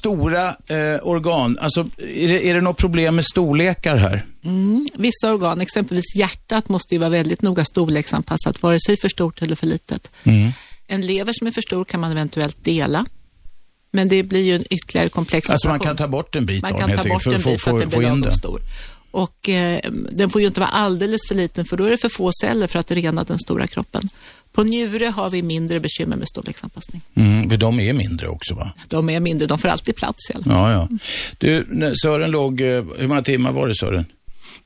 B: stora eh, organ. Alltså, är det, är det något problem med storlekar här?
D: Mm. Vissa organ, exempelvis hjärtat, måste ju vara väldigt noga storleksanpassat, vare sig för stort eller för litet. En lever som är för stor kan man eventuellt dela. Men det blir ju en ytterligare komplex
B: Alltså man
D: operation.
B: kan ta bort en bit
D: Man
B: av
D: kan
B: den
D: ta
B: helt
D: bort
B: enkelt
D: en
B: för att
D: bit så
B: få,
D: att den
B: få,
D: blir lagom
B: den.
D: stor. Och eh, den får ju inte vara alldeles för liten för då är det för få celler för att rena den stora kroppen. På njure har vi mindre bekymmer med storleksanpassning.
B: Mm, för de är mindre också va?
D: De är mindre, de får alltid plats i alla fall.
B: Ja, ja. Du, Sören låg, eh, hur många timmar var det Sören?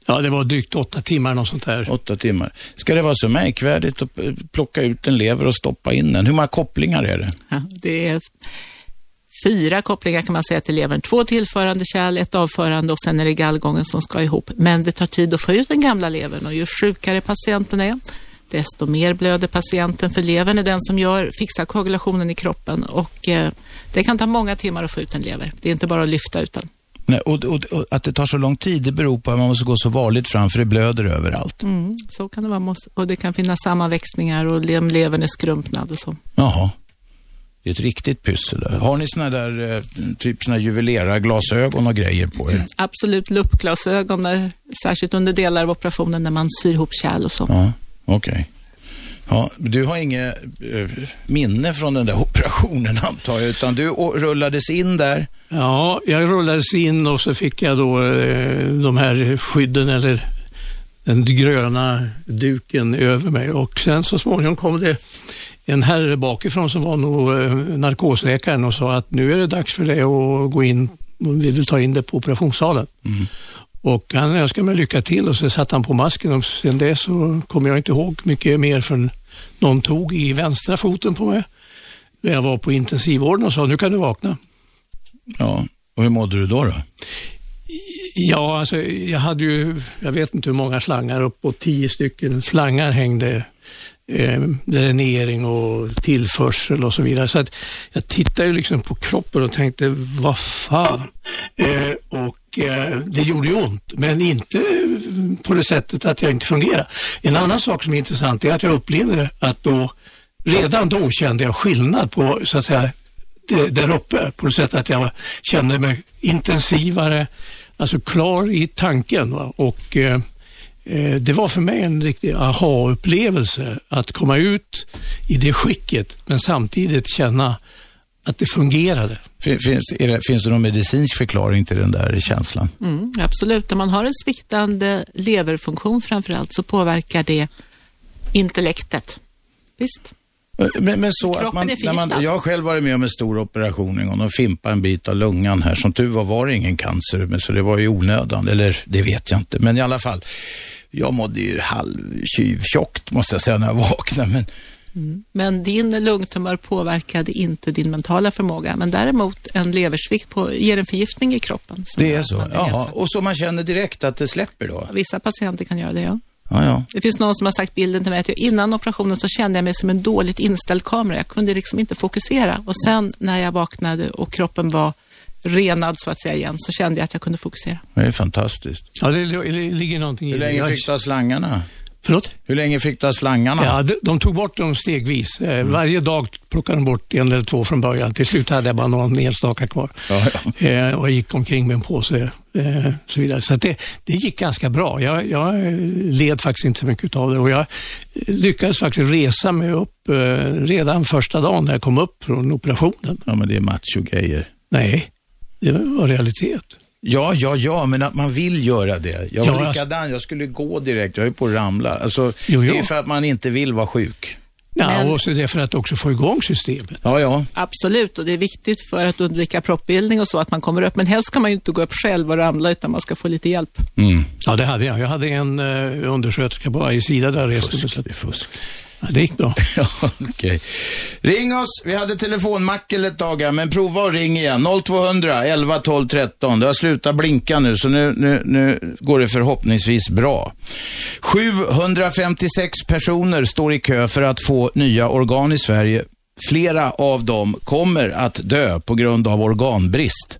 C: Ja, det var drygt åtta timmar något sånt där.
B: Åtta timmar. Ska det vara så märkvärdigt att eh, plocka ut en lever och stoppa in den? Hur många kopplingar är det?
D: Ja, det är fyra kopplingar kan man säga till levern. Två tillförande kärl, ett avförande och sen är det gallgången som ska ihop. Men det tar tid att få ut den gamla levern och ju sjukare patienten är, desto mer blöder patienten för levern är den som gör, fixar koagulationen i kroppen och eh, det kan ta många timmar att få ut en lever. Det är inte bara att lyfta ut den.
B: Nej, och, och, och att det tar så lång tid, det beror på att man måste gå så varligt fram för det blöder överallt.
D: Mm, så kan det vara. Och det kan finnas sammanväxningar och le- levern är skrumpnad och så.
B: Jaha. Det är ett riktigt pyssel. Har ni såna där, eh, typ såna juvelerarglasögon och grejer på er?
D: Absolut luppglasögon, särskilt under delar av operationen när man syr ihop kärl och så.
B: Ja, okej. Ja, du har inget eh, minne från den där operationen antar jag, utan du rullades in där.
C: Ja, jag rullades in och så fick jag då eh, de här skydden eller den gröna duken över mig och sen så småningom kom det en herre bakifrån som var nog eh, narkosläkaren och sa att nu är det dags för dig att gå in, vi vill ta in dig på operationssalen. Och han önskade mig lycka till och så satte han på masken och sen dess så kommer jag inte ihåg mycket mer förrän någon tog i vänstra foten på mig. När jag var på intensivvården och sa nu kan du vakna.
B: Ja, och hur mådde du då? då?
C: Ja, alltså jag hade ju, jag vet inte hur många slangar, uppåt tio stycken slangar hängde. Eh, dränering och tillförsel och så vidare. Så att jag tittade ju liksom på kroppen och tänkte, vad fan. Eh, och eh, det gjorde ju ont, men inte på det sättet att jag inte fungerade. En annan sak som är intressant är att jag upplevde att då, redan då kände jag skillnad på, så att säga, det- där uppe på det sättet att jag kände mig intensivare, alltså klar i tanken. Va? Och eh, eh, det var för mig en riktig aha-upplevelse att komma ut i det skicket men samtidigt känna att det fungerade.
B: Fin- Finns, är det, finns det någon medicinsk förklaring till den där känslan?
D: Mm, absolut. Om man har en sviktande leverfunktion framförallt så påverkar det intellektet. Visst.
B: Men, men så att man,
D: är
B: när man, jag har själv varit med om en stor operation en gång. De fimpade en bit av lungan här. Som tur var var det ingen cancer, men så det var ju onödan. Eller det vet jag inte. Men i alla fall, jag mådde ju halvtjuvtjockt måste jag säga när jag vaknade. Men
D: Men din lungtumör påverkade inte din mentala förmåga. Men däremot en leversvikt på, ger en förgiftning i kroppen.
B: det är så. Ja, och så man känner direkt att det släpper då.
D: Vissa patienter kan göra det, ja.
B: Ja, ja.
D: Det finns någon som har sagt bilden till mig att jag, innan operationen så kände jag mig som en dåligt inställd kamera. Jag kunde liksom inte fokusera. Och sen när jag vaknade och kroppen var renad så att säga igen så kände jag att jag kunde fokusera.
B: Det är fantastiskt.
C: Ja, det, det ligger någonting i
B: Hur
C: det.
B: länge
C: Jag-
B: fick du slangarna?
C: Förlåt?
B: Hur länge fick du slangarna?
C: Ja, de, de tog bort dem stegvis. Eh, Varje dag plockade de bort en eller två från början. Till slut hade jag bara någon enstaka kvar.
B: Ja, ja.
C: Eh, och jag gick omkring med en påse eh, så vidare. Så det, det gick ganska bra. Jag, jag led faktiskt inte så mycket av det och jag lyckades faktiskt resa mig upp eh, redan första dagen när jag kom upp från operationen.
B: Ja, men det är macho-grejer.
C: Nej, det var realitet.
B: Ja, ja, ja, men att man vill göra det. Jag var
C: Ja,
B: likadan, jag skulle gå direkt, jag är på att ramla. Alltså,
C: Jo, jo.
B: Det är för att man inte vill vara sjuk.
C: Ja,
D: Men-
C: och så är det för att också få igång systemet.
B: Ja, ja.
D: Absolut, och det är viktigt för att undvika proppbildning och så att man kommer upp. Men helst ska man ju inte gå upp själv och ramla utan man ska få lite hjälp.
B: Mm.
C: Ja, det hade jag. Jag hade en uh, undersköterska på varje sida där jag reste att-
B: Det är fusk.
C: Ja, det gick bra.
B: Ja, okay. Ring oss. Vi hade telefonmackel ett tag här, men prova och ring igen. 0200 11 12 13. Det har slutat blinka nu, så nu, nu, nu går det förhoppningsvis bra. 756 personer står i kö för att få nya organ i Sverige. Flera av dem kommer att dö på grund av organbrist.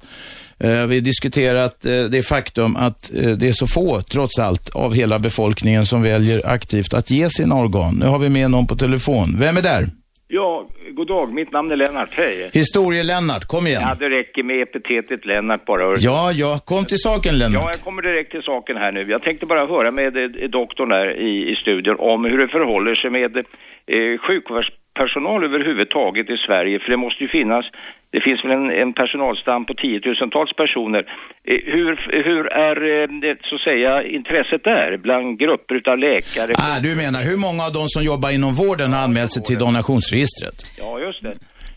B: Eh, Vi har diskuterat eh, det faktum att eh, det är så få, trots allt, av hela befolkningen som väljer aktivt att ge sina organ. Nu har vi med någon på telefon. Vem är där?
M: Ja, god dag. Mitt namn är Lennart. Hej.
B: Historie-Lennart, kom igen.
M: Ja, det räcker med epitetet Lennart bara.
B: Ja, ja, kom till saken Lennart.
M: Ja, jag kommer direkt till saken här nu. Jag tänkte bara höra med doktorn där i, i studion om hur det förhåller sig med eh, sjukvårdspersonal överhuvudtaget i Sverige. För det måste ju finnas, det finns väl en, en personalstam på tiotusentals personer. Eh, hur, hur är eh, så att säga intresset där bland grupper utav läkare?
B: Ah, du menar, hur många av de som jobbar inom vården har anmält sig till donationsregistret?
M: Ja, just det.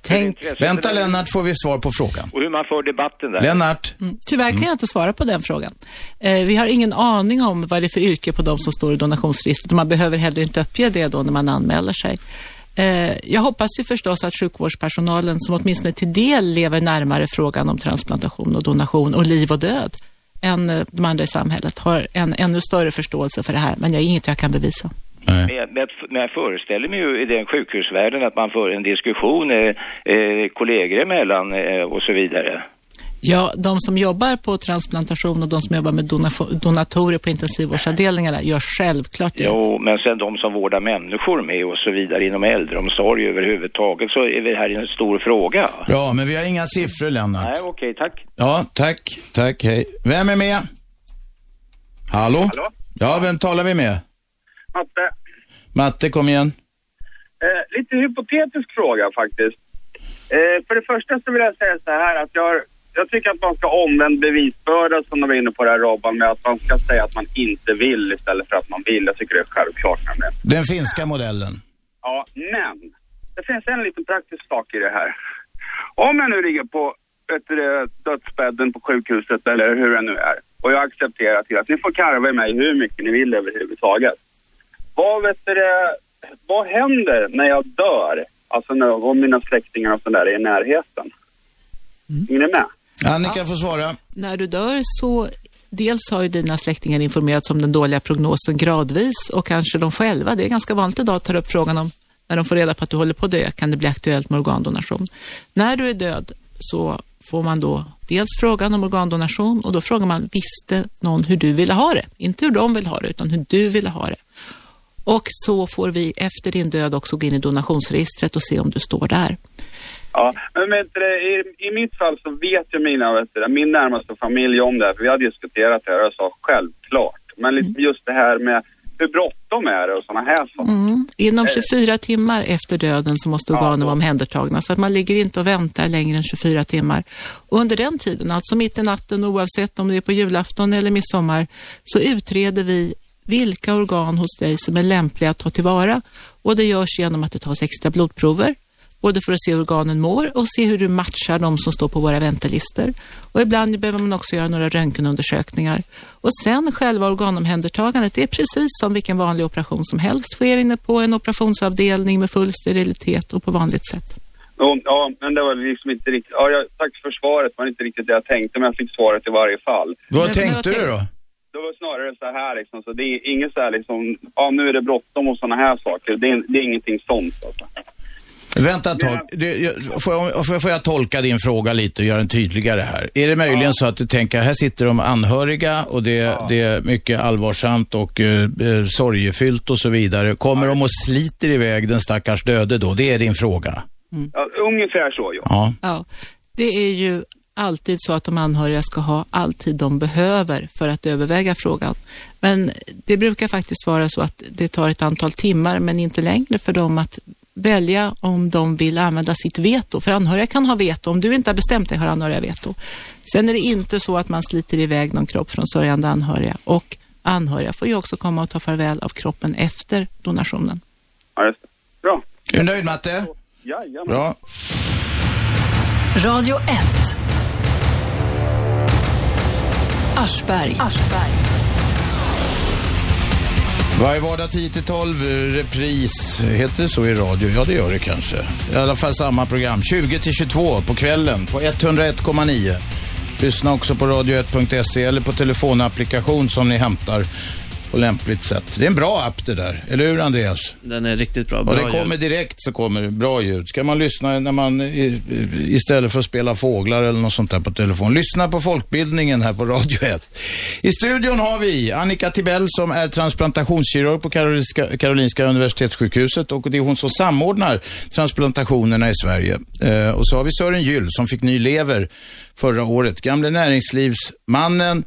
D: Tänk.
B: Vänta Lennart, får vi svar på frågan.
M: Och hur man för debatten där.
B: Lennart,
D: Mm. Tyvärr kan jag inte svara på den frågan. Eh, vi har ingen aning om vad det är för yrke på de som står i donationsregistret man behöver heller inte uppge det då när man anmäler sig. Eh, jag hoppas ju förstås att sjukvårdspersonalen som åtminstone till del lever närmare frågan om transplantation och donation och liv och död än eh, de andra i samhället har en ännu större förståelse för det här, men jag är inget jag kan bevisa.
M: Men, men, men jag föreställer mig ju i den sjukhusvärlden att man för en diskussion eh, eh, kollegor emellan eh, och så vidare.
D: Ja, de som jobbar på transplantation och de som jobbar med donatorer på intensivvårdsavdelningarna gör självklart det.
M: Jo, men sen de som vårdar människor med och så vidare inom äldreomsorg överhuvudtaget så är det här en stor fråga.
B: Bra, men vi har inga siffror, Lennart.
M: Nej, okej, tack.
B: Ja, tack. Tack, hej. Vem är med? Hallå?
E: Hallå?
B: Ja, vem talar vi med?
E: Matte,
B: Matte, kom igen.
E: eh, lite hypotetisk fråga faktiskt. Eh, för det första så vill jag säga så här att jag, jag tycker att man ska omvänd bevisbörda som de var inne på det här Robban med att man ska säga att man inte vill istället för att man vill. Jag tycker det är självklart nämligen.
B: Den finska modellen.
E: Ja, men det finns en liten praktisk sak i det här. Om jag nu ligger på vet du, dödsbädden på sjukhuset eller hur det nu är och jag accepterar till att ni får karva i mig hur mycket ni vill överhuvudtaget. Vad, vet du, vad händer när jag dör? Alltså när, om mina släktingar och sådär är i närheten. Är ni med?
B: Annika får svara.
D: När du dör så dels har ju dina släktingar informerats om den dåliga prognosen gradvis och kanske de själva, det är ganska vanligt idag, tar upp frågan om när de får reda på att du håller på att dö, kan det bli aktuellt med organdonation. När du är död så får man då dels frågan om organdonation och då frågar man, visste någon hur du ville ha det? Inte hur de vill ha det, utan hur du ville ha det. Och så får vi efter din död också gå in i donationsregistret och se om du står där.
E: Ja, men vet du, i, i mitt fall så vet ju mina, vet du, min närmaste familj om det här, för vi har diskuterat det här och jag sa självklart. Men liksom just det här med hur bråttom är det och sådana här saker.
D: Mm. Inom
E: Eh.
D: 24 timmar efter döden så måste organen vara omhändertagna så att man ligger inte och väntar längre än 24 timmar. Och under den tiden, alltså mitt i natten oavsett om det är på julafton eller midsommar, så utreder vi vilka organ hos dig som är lämpliga att ta tillvara och det görs genom att det tas extra blodprover både för att se hur organen mår och se hur du matchar de som står på våra väntelistor. Och ibland behöver man också göra några röntgenundersökningar. Och sen själva organomhändertagandet, det är precis som vilken vanlig operation som helst. Sker inne på en operationsavdelning med full sterilitet och på vanligt sätt.
E: Ja, ja, men det var liksom inte riktigt, ja, jag, tack för svaret, det var inte riktigt det jag tänkte, men jag fick svaret i varje fall.
B: Vad tänkte du då?
E: Det var snarare så här liksom, så det är inget så här liksom, ja nu är det bråttom och sådana här saker. Det är, det är ingenting sånt alltså.
B: Vänta ett tag. Jag- Får jag, får- jag tolka din fråga lite och göra den tydligare här? Är det möjligen så att du tänker, här sitter de anhöriga och det, det är mycket allvarsamt och eh, eh, sorgefyllt och så vidare. Kommer de och sliter iväg den stackars döde då? Det är din fråga.
E: Ja, ungefär så ja.
B: Ja.
D: Ja, det är ju alltid så att de anhöriga ska ha all tid de behöver för att överväga frågan. Men det brukar faktiskt vara så att det tar ett antal timmar, men inte längre för dem att välja om de vill använda sitt veto. För anhöriga kan ha veto. Om du inte har bestämt dig har anhöriga veto. Sen är det inte så att man sliter iväg någon kropp från sörjande anhöriga. Och anhöriga får ju också komma och ta farväl av kroppen efter donationen.
E: Ja, just det. Bra.
B: Är du nöjd Matte?
E: Jajamän.
B: Bra.
A: Radio 1. Aschberg.
B: Varje vardag 10-12, eh, repris. Heter det så i radio? Ja, det gör det kanske. I alla fall samma program. 20-22 på kvällen på 101,9. Lyssna också på radio1.se eller på telefonapplikation som ni hämtar på lämpligt sätt. Det är en bra app det där, eller hur Andreas?
N: Den är riktigt bra.
B: Och
N: bra
B: det kommer direkt så kommer det bra ljud. Ska man lyssna när man istället för att spela fåglar eller något sånt där på telefon. Lyssna på folkbildningen här på Radio 1. I studion har vi Annika Tibell som är transplantationskirurg på Karolinska, Karolinska Universitetssjukhuset och det är hon som samordnar transplantationerna i Sverige. Eh, och så har vi Sören Gyll som fick ny lever förra året. Gamle näringslivsmannen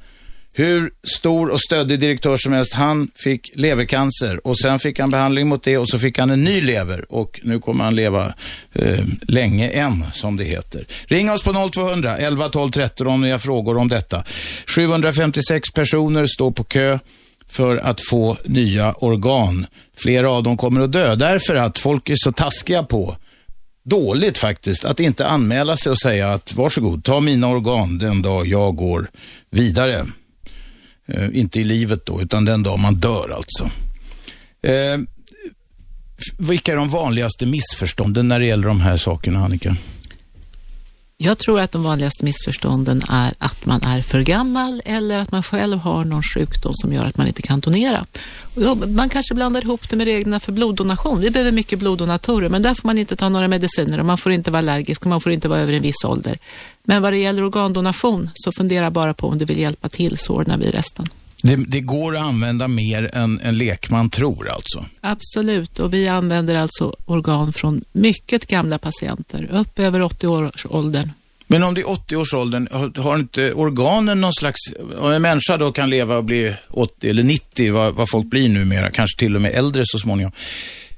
B: hur stor och stöddig direktör som helst, han fick levercancer och sen fick han behandling mot det och så fick han en ny lever och nu kommer han leva eh, länge än, som det heter. Ring oss på 0200 11 12 13 om ni har frågor om detta. 756 personer står på kö för att få nya organ. Flera av dem kommer att dö därför att folk är så taskiga på dåligt faktiskt att inte anmäla sig och säga att varsågod, ta mina organ den dag jag går vidare. Eh, inte i livet då, utan den dag man dör alltså. Eh, vilka är de vanligaste missförstånden när det gäller de här sakerna, Annika?
D: Jag tror att de vanligaste missförstånden är att man är för gammal eller att man själv har någon sjukdom som gör att man inte kan donera. Man kanske blandar ihop det med reglerna för bloddonation. Vi behöver mycket bloddonatorer, men där får man inte ta några mediciner och man får inte vara allergisk och man får inte vara över en viss ålder. Men vad det gäller organdonation så fundera bara på om du vill hjälpa till så ordnar vi resten.
B: Det, det går att använda mer än en lekman tror alltså.
D: Absolut, och vi använder alltså organ från mycket gamla patienter, upp över 80 års åldern.
B: Men om det är 80-årsåldern, har, har inte organen någon slags... Om en människa då kan leva och bli 80 eller 90, vad, vad folk blir numera, kanske till och med äldre så småningom.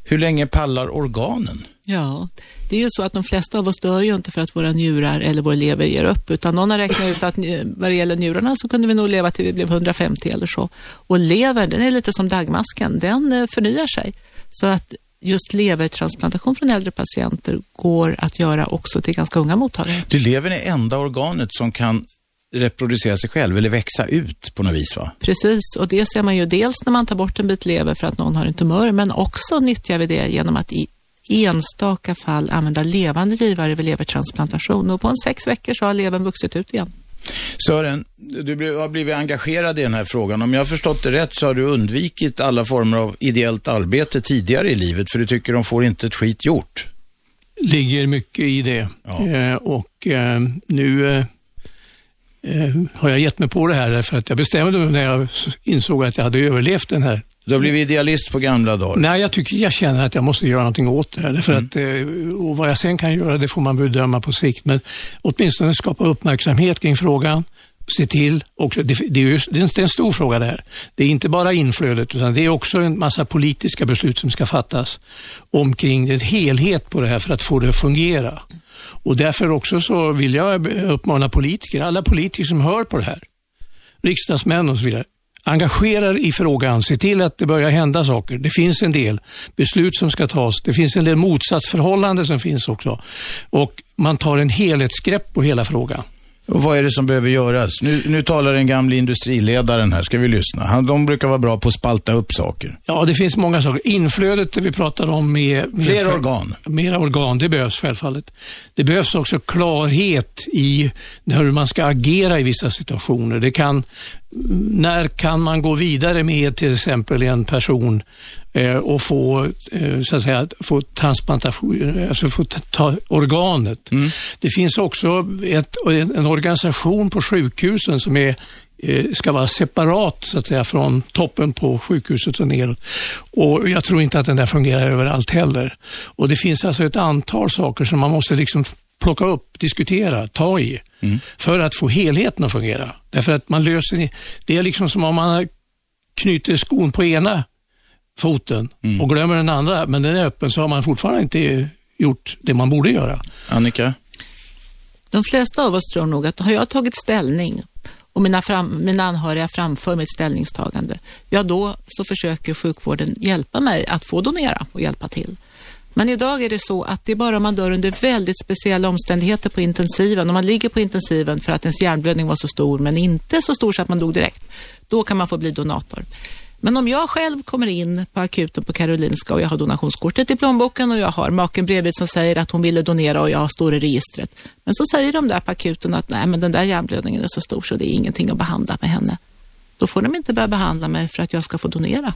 B: Hur länge pallar organen?
D: Ja, det är ju så att de flesta av oss dör ju inte för att våra njurar eller vår lever ger upp, utan någon har räknat ut att vad det gäller njurarna så kunde vi nog leva till vi blev 150 eller så. Och levern, den är lite som dagmasken, den eh, förnyar sig. Så att just levertransplantation från äldre patienter går att göra också till ganska unga mottagare.
B: Du levern är enda organet som kan reproducera sig själv eller växa ut på något vis va?
D: Precis, och det ser man ju dels när man tar bort en bit lever för att någon har en tumör, men också nyttjar vi det genom att i enstaka fall använda levande givare vid levertransplantation. Och på en sex veckor så har levern vuxit ut igen.
B: Sören, du har blivit engagerad i den här frågan. Om jag har förstått det rätt så har du undvikit alla former av ideellt arbete tidigare i livet för du tycker de får inte ett skit gjort.
C: ligger mycket i det. Eh, och eh, nu eh, eh, har jag gett mig på det här därför att jag bestämde mig när jag insåg att jag hade överlevt den här.
B: Du har blivit idealist på gamla dagar?
C: Nej, jag tycker jag känner att jag måste göra någonting åt det här. Därför att, eh, och vad jag sen kan göra, det får man bedöma på sikt. Men åtminstone skapa uppmärksamhet kring frågan. Se till, också, det, det, är ju, det är en- det är en stor fråga det här. Det är inte bara inflödet utan det är också en massa politiska beslut som ska fattas omkring en helhet på det här för att få det att fungera. Och därför också så vill jag uppmana politiker, alla politiker som hör på det här, riksdagsmän och så vidare, Engagerar i frågan. Se till att det börjar hända saker. Det finns en del beslut som ska tas. Det finns en del motsatsförhållanden som finns också. Och man tar en helhetsgrepp på hela frågan.
B: Och vad är det som behöver göras? Nu, nu talar den gamla industriledaren här, ska vi lyssna? Han, de brukar vara bra på att spalta upp saker.
C: Ja, det finns många saker. Inflödet det vi pratar om med... med
B: Fler organ.
C: Mera organ, det behövs självfallet. Det behövs också klarhet i hur man ska agera i vissa situationer. Det kan, när kan man gå vidare med till exempel en person och få, eh, så att säga, få transplantation, alltså få ta- organet. Det finns också ett, en, organisation på sjukhusen som är eh, ska vara separat så att säga från toppen på sjukhuset och neråt. Och jag tror inte att den där fungerar överallt heller. Och det finns alltså ett antal saker som man måste liksom plocka upp, diskutera, ta i för att få helheten att fungera. Därför att man löser det är liksom som om man knyter skon på ena foten och glömmer den andra, men den är öppen så har man fortfarande inte gjort det man borde göra.
B: Annika?
D: De flesta av oss tror nog att har jag tagit ställning och mina, fram, mina anhöriga framför mitt ställningstagande, ja då så försöker sjukvården hjälpa mig att få donera och hjälpa till. Men idag är det så att det är bara om man dör under väldigt speciella omständigheter på intensiven, om man ligger på intensiven för att ens hjärnblödning var så stor, men inte så stor så att man dog direkt, då kan man få bli donator. Men om jag själv kommer in på akuten på Karolinska och jag har donationskortet i plånboken och jag har maken bredvid som säger att hon ville donera och jag står i registret. Men så säger de där på akuten att nej, men den där hjärnblödningen är så stor så det är ingenting att behandla med henne. Då får de inte börja behandla mig för att jag ska få donera.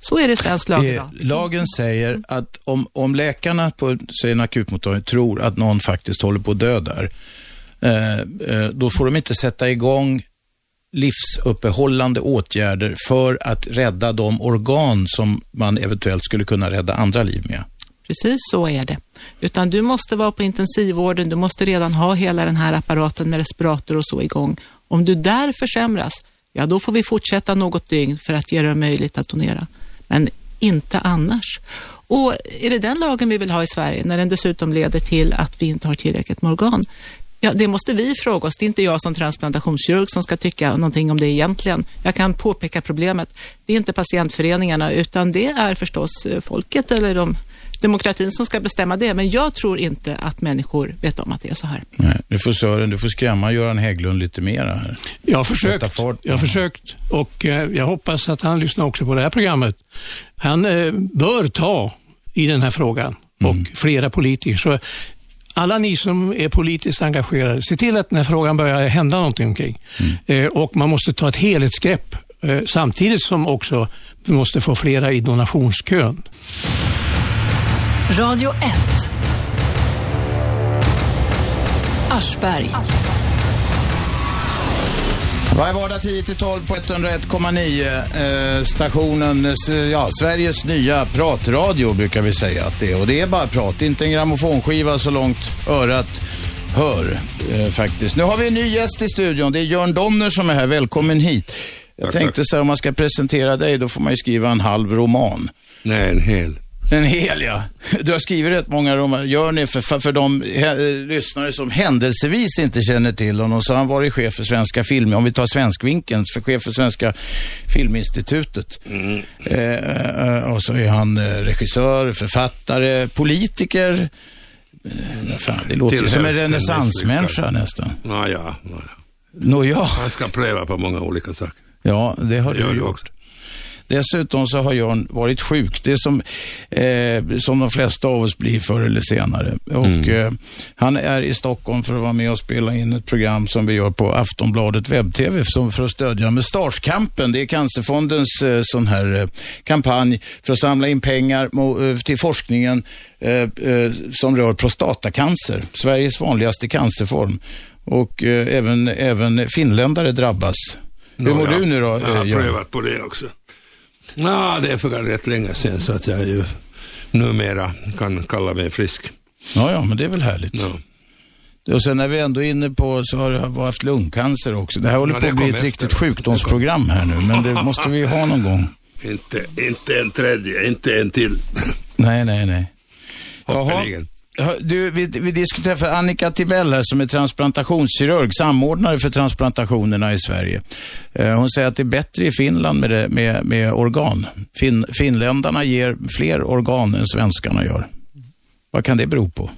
D: Så är det i svensk lag idag.
B: lagen säger att om, om läkarna på säg en akutmottagning tror att någon faktiskt håller på att dö där, eh, eh, då får de inte sätta igång livsuppehållande åtgärder för att rädda de organ som man eventuellt skulle kunna rädda andra liv med.
D: Precis så är det. Utan du måste vara på intensivvården, du måste redan ha hela den här apparaten med respirator och så igång. Om du där försämras, ja då får vi fortsätta något dygn för att ge det möjligt att donera. Men inte annars. Och är det den lagen vi vill ha i Sverige, när den dessutom leder till att vi inte har tillräckligt med organ? Ja, det måste vi fråga oss. Det är inte jag som transplantationskirurg som ska tycka någonting om det egentligen. Jag kan påpeka problemet. Det är inte patientföreningarna, utan det är förstås eh, folket eller de, demokratin som ska bestämma det. Men jag tror inte att människor vet om att det är så här.
B: Nej, du får Sören, du får skrämma Göran Hägglund lite mera här.
C: Jag har försökt. Jag har försökt och eh, jag hoppas att han lyssnar också på det här programmet. Han eh, bör ta i den här frågan och flera politiker. Så alla ni som är politiskt engagerade, se till att den här frågan börjar hända någonting omkring. Eh, och man måste ta ett helhetsgrepp eh, samtidigt som också vi måste få flera i donationskön.
A: Radio 1. Aschberg.
B: Varje vardag 10-12 på 101,9. Eh, stationen, eh, ja, Sveriges nya pratradio brukar vi säga att det är. Och det är bara prat, inte en grammofonskiva så långt örat hör eh, faktiskt. Nu har vi en ny gäst i studion. Det är Jörn Donner som är här. Välkommen hit. Jag tänkte så här, om man ska presentera dig, då får man ju skriva en halv roman.
O: Nej, en hel.
B: En hel, ja. Du har skrivit rätt många romaner. Gör ni för, för, för de he, lyssnare som händelsevis inte känner till honom, så har han varit chef för Svenska Film, om vi tar Svenskvinkeln, för chef för Svenska Filminstitutet.
O: Mm.
B: Eh, och så är han eh, regissör, författare, politiker. Eh, fan, det låter
O: Till
B: som en renässansmänniska nästan.
O: Nåja, nåja.
B: Nåja.
O: Han ska pröva på många olika saker.
B: Ja, det har
O: Det
B: du gjort.
O: också.
B: Dessutom så har Jörn varit sjuk. Det är som, eh, som de flesta av oss blir förr eller senare. Och,
O: Mm.
B: eh, han är i Stockholm för att vara med och spela in ett program som vi gör på Aftonbladet webb-tv som för att stödja Mustaschkampen. Det är Cancerfondens eh, sån här eh, kampanj för att samla in pengar mo, eh, till forskningen eh, eh, som rör prostatacancer, Sveriges vanligaste cancerform. Och eh, även, även finländare drabbas. Hur mår du nu då,
O: Jag har prövat på det också. Ja, det är för rätt länge sedan så att jag ju numera kan kalla mig frisk.
B: Ja, ja, men det är väl härligt.
O: Ja.
B: Och sen när vi ändå är inne på så har du haft lungcancer också. Det här håller
O: Ja,
B: på att bli ett
O: efter.
B: riktigt sjukdomsprogram här nu, men det måste vi ha någon gång.
O: Inte, inte en tredje, inte en till.
B: Nej, nej, nej.
O: Hoppeligen.
B: Du, vi, vi diskuterar för Annika Tibell här som är transplantationskirurg, samordnare för transplantationerna i Sverige. Eh, hon säger att det är bättre i Finland med, det, med, med organ. Fin, finländarna ger fler organ än svenskarna gör. Vad kan det bero på?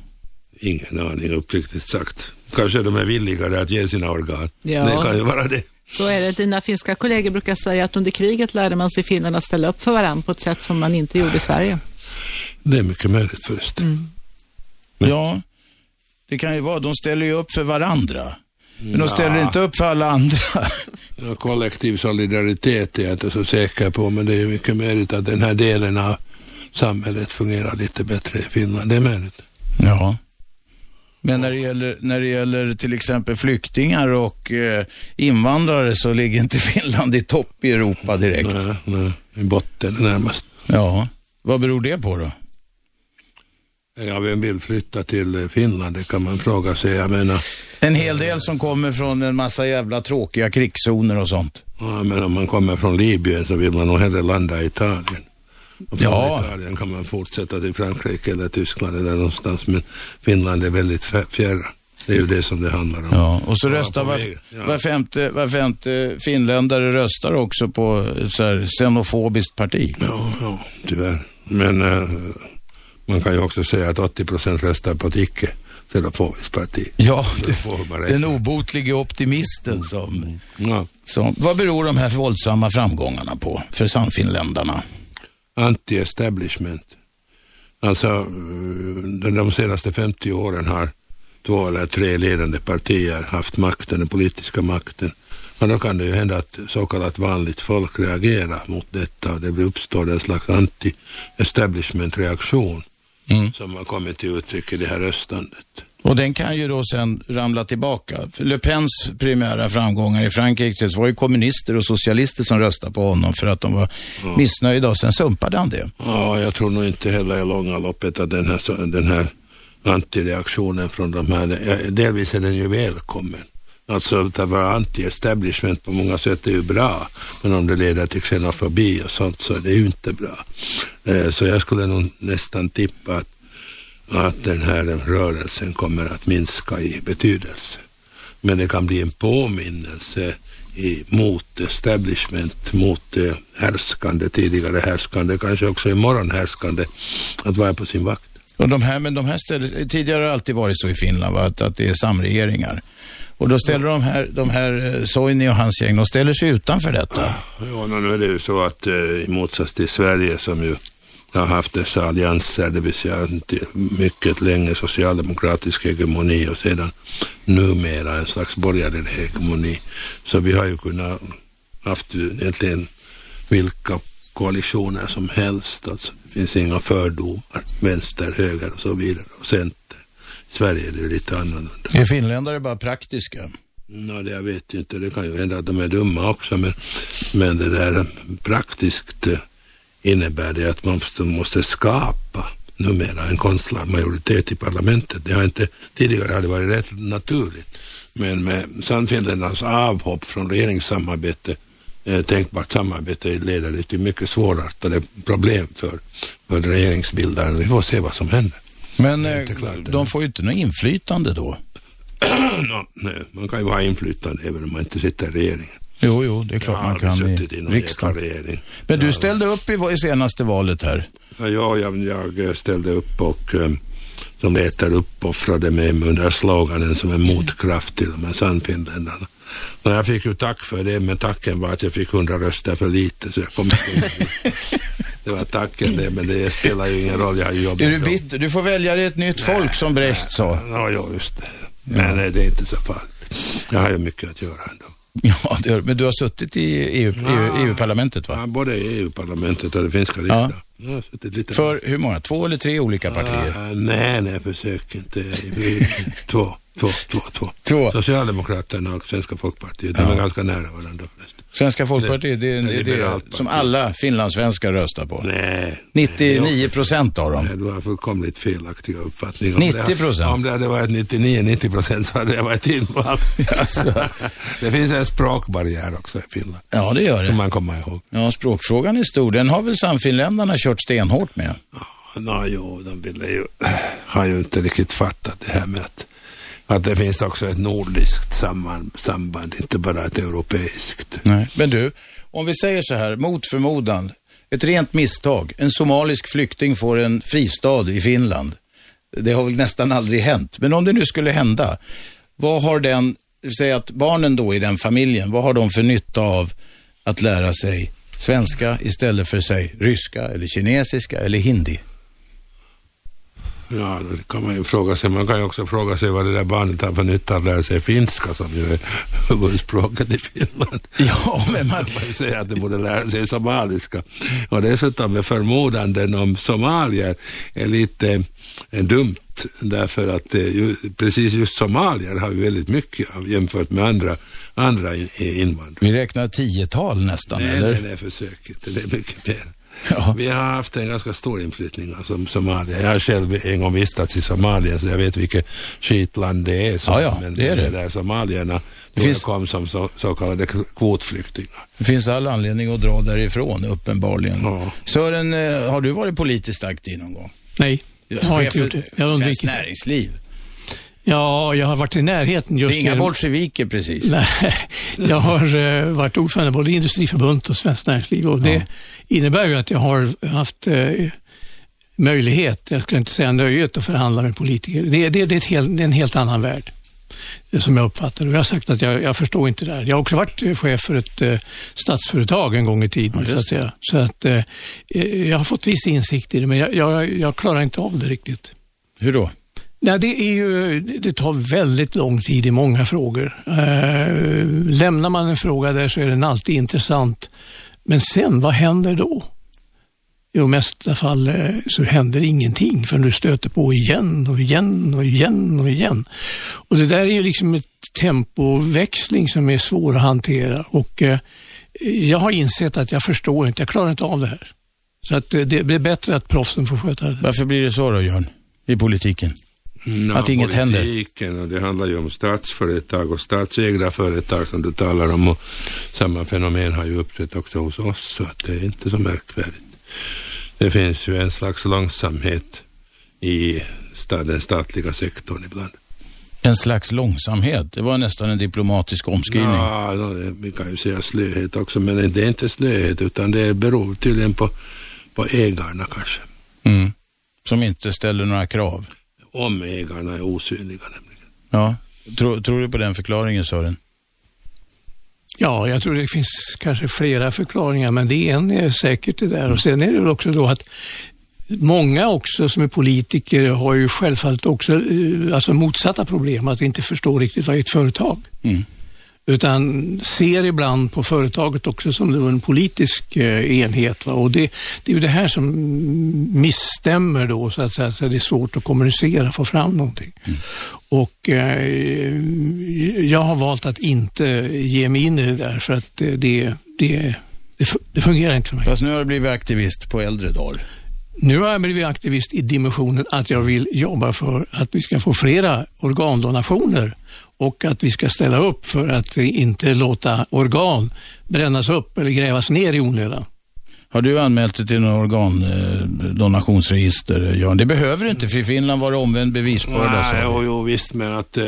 O: Ingen aning uppriktigt sagt. Kanske de är villigare att ge sina organ.
D: Ja.
O: Det kan ju vara det.
D: Så är det. Dina finska kollegor brukar säga att under kriget lärde man sig i Finland att ställa upp för varandra på ett sätt som man inte gjorde i Sverige.
O: Det är mycket möjligt förresten.
B: Ja, det kan ju vara. De ställer ju upp för varandra. Men de ställer
O: Ja.
B: inte upp för alla andra.
O: Kollektiv solidaritet är jag inte så säker på, men det är mycket möjligt att den här delen av samhället fungerar lite bättre i Finland. Det är möjligt.
B: Ja. Men när det gäller, när det gäller till exempel flyktingar och eh, invandrare så ligger inte Finland i topp i Europa direkt.
O: Nej, nej, i botten närmast.
B: Ja, vad beror det på då?
O: Ja, vem vill flytta till eh, Finland? Det kan man fråga sig. Jag menar,
B: En hel del som kommer från en massa jävla tråkiga krigszoner och sånt.
O: ja, men om man kommer från Libyen så vill man nog hellre landa i Italien. Och från
B: Ja.
O: Italien kan man fortsätta till Frankrike eller Tyskland eller någonstans, men Finland är väldigt fjärran. Det är ju det som det handlar om.
B: Ja, och så röstar var, var, femte, var femte finländare röstar också på ett så här xenofobiskt parti.
O: Ja, ja, tyvärr. Men eh, man kan ju också säga att 80 procent röstar på ett icke xenofobiskt parti.
B: Ja,
O: rätt.
B: den obotlige optimisten som,
O: Ja.
B: som... Vad beror de här våldsamma framgångarna på för samfinländarna?
O: Anti-establishment. Alltså, eh, de senaste 50 åren har två eller tre ledande partier haft makten, den politiska makten. Och då kan det ju hända att så kallat vanligt folk reagerar mot detta och det uppstår en slags anti-establishment-reaktion
B: Mm.
O: som har kommit till uttryck i det här röstandet.
B: Och den kan ju då sen ramla tillbaka. Le Pens primära framgångar i Frankrike var ju kommunister och socialister som röstade på honom för att de var missnöjda och sen sumpade han det.
O: Ja, jag tror nog inte heller i långa loppet att den här, den här antireaktionen från de här, ja, delvis är den ju välkommen. Alltså att vara anti-establishment på många sätt är ju bra, men om det leder till xenofobi och sånt så är det ju inte bra. Eh, så jag skulle nog nästan tippa att, att den här rörelsen kommer att minska i betydelse. Men det kan bli en påminnelse i, mot establishment, mot eh, härskande, tidigare härskande, kanske också imorgon härskande, att vara på sin vakt.
B: Och de här, men de här ställen, tidigare har det alltid varit så i Finland va? Att, att det är samregeringar. Och då ställer de här, de här eh, Soini och hans gäng, de ställer sig utanför detta.
O: Ja, nu är det ju så att eh, i motsats till Sverige som ju har haft dessa allianser, det vill säga mycket länge socialdemokratisk hegemoni och sedan numera en slags borgerlig hegemoni. Så vi har ju kunnat haft egentligen vilka koalitioner som helst. Alltså, det finns inga fördomar, vänster, höger och så vidare och center. Sverige är det lite annorlunda.
B: Är finländare bara praktiska?
O: No, det jag vet inte, det kan ju hända att de är dumma också, men, men det där praktiskt eh, innebär det att man måste, måste skapa numera en konstlad majoritet i parlamentet. Det har inte tidigare hade varit rätt naturligt. Men med Sannfinländarnas avhopp från regeringssamarbete, eh, tänkbart samarbete, leder det till mycket svårartade problem för, för regeringsbildaren. Vi får se vad som händer.
B: Men eh, de får ju inte något inflytande då.
O: no, nej, man kan ju ha inflytande även om man inte sitter i regeringen.
B: Jo, jo, det är klart man kan i
O: i
B: riksdagen. Men du ställde upp i, i senaste valet här.
O: Ja, ja, jag, jag ställde upp och eh, som heter uppoffrade mig under sloganen som en motkraft till de här Sannfinländarna. Men jag fick ju tack för det, men tacken var att jag fick hundra röster för lite så jag kom inte in. Det var tacken det, men det spelar ju ingen roll, jag har jobbat.
B: Är du bitter? Du får välja dig ett nytt folk som Brecht sa.
O: Ja, ja, just det. Men eh, det är inte så farligt. Jag har ju mycket att göra ändå.
B: Ja, det, men du har suttit i EU, EU, EU-parlamentet va?
O: Ja, både i EU-parlamentet och det finska
B: Ja.
O: riksdagen. Lite
B: För hur många? Två eller tre olika partier?
O: Ah, nej, nej, försök inte. två, två, två, två.
B: Två.
O: Socialdemokraterna och Svenska Folkpartiet, de
B: Ja.
O: är ganska nära varandra förresten.
B: Svenska Folkpartiet, det är det, är det som alla finlandssvenskar röstar på.
O: Nej.
B: 99 procent av dem.
O: Nej, du har fullkomligt felaktiga uppfattningar.
B: 90%?
O: Om det hade varit 99-90 procent så hade jag varit invald.
B: Jaså.
O: det finns en språkbarriär också i Finland.
B: Ja, det gör
O: Som
B: det.
O: man kommer ihåg.
B: Ja, språkfrågan är stor. Den har väl samfinländarna kört stenhårt med?
O: Nå, jo, de ville ju, har ju inte riktigt fattat det här med att, att det finns också ett nordiskt samband, inte bara ett europeiskt.
B: Nej. Men du, om vi säger så här, mot förmodan, ett rent misstag. En somalisk flykting får en fristad i Finland. Det har väl nästan aldrig hänt. Men om det nu skulle hända, vad har den, säg att barnen då i den familjen, vad har de för nytta av att lära sig svenska istället för, säg, ryska eller kinesiska eller hindi?
O: Ja, det kan man ju fråga sig. Man kan ju också fråga sig vad det där barnet har för nytta att lära sig finska som ju är huvudspråket i Finland.
B: Ja, men man...
O: kan man ju säga att det borde lära sig somaliska. Och dessutom med förmodanden om somalier är lite eh, dumt därför att eh, ju, precis just somalier har vi väldigt mycket av jämfört med andra, andra in- invandrare.
B: Vi räknar tiotal nästan,
O: Nej,
B: eller?
O: nej, nej, försök inte. Det är mycket mer. Vi har haft en ganska stor inflyttning av som Somalia. Jag har själv en gång vistats i Somalia så jag vet vilket skitland det är. Så,
B: Ja, ja,
O: men
B: det är det.
O: där somalierna
B: Det
O: det
B: finns-
O: kom som så, så kallade kvotflyktingar.
B: Det finns all anledning att dra därifrån, uppenbarligen. Sören, eh, har du varit politiskt aktiv någon gång?
C: Nej, jag har inte gjort det. Jag
B: Svenskt. Näringsliv.
C: Ja, jag har varit i närheten just
B: Det är inga bolsjeviker precis.
C: Nej, jag har eh, varit ordförande både i Industriförbundet och Svenskt Näringsliv och det innebär ju att jag har haft eh, möjlighet, jag ska inte säga nöjet, att förhandla med politiker. Det, det, det, är, helt, det är en helt annan värld eh, som jag uppfattar. Och Jag har sagt att jag, jag förstår inte det här. Jag har också varit eh, chef för ett eh, statsföretag en gång i tiden.
B: Ja,
C: så att säga. Så att, eh, jag har fått viss insikt i det, men jag, jag klarar inte av det riktigt.
B: Hur då?
C: Nej, det, är ju, det tar väldigt lång tid i många frågor. Eh, lämnar man en fråga där så är den alltid intressant. Men sen, vad händer då? I de mesta fall eh, så händer ingenting förrän du stöter på igen och igen och igen och igen. Och det där är ju liksom ett tempoväxling som är svår att hantera. Och eh, jag har insett att jag förstår inte, jag klarar inte av det här. Så att eh, det blir bättre att proffsen får sköta det.
B: Varför blir det så då, Jörn? I politiken?
O: Nå,
B: Att inget händer?
O: politiken, Och det handlar ju om statsföretag och statsägda företag som du talar om. Och samma fenomen har ju uppträtt också hos oss, så att det är inte så märkvärdigt. Det finns ju en slags långsamhet i den statliga sektorn ibland.
B: En slags långsamhet. Det var nästan en diplomatisk omskrivning.
O: Ja, vi kan ju säga slöhet också, men det är inte slöhet utan det beror tydligen på, på ägarna kanske.
B: Mm. Som inte ställer några krav.
O: Om ägarna är osynliga nämligen.
B: Ja. Tror, tror du på den förklaringen, Sören?
C: Ja, jag tror det finns kanske flera förklaringar, men det är en är säkert det där. Och sen är det väl också då att många också som är politiker har ju självfallet också eh, alltså motsatta problem, att inte förstå riktigt vad ett företag.
B: Mm.
C: Utan ser ibland på företaget också som en politisk eh, enhet. Va? Och det, det är ju det här som misstämmer då, så att säga, så det är svårt att kommunicera, få fram någonting. Och eh, jag har valt att inte ge mig in i det där, för att det, det, det fungerar inte för mig.
B: Fast nu har du blivit aktivist på äldre dagar.
C: Nu har jag blivit aktivist i dimensionen att jag vill jobba för att vi ska få flera organdonationer och att vi ska ställa upp för att inte låta organ brännas upp eller grävas ner i onödan.
B: Har du anmält dig till någon organdonationsregister, Jan? Det behöver du inte, för i Finland var det omvänd bevisbörda.
O: Nej, jo, jo, visst, men att eh,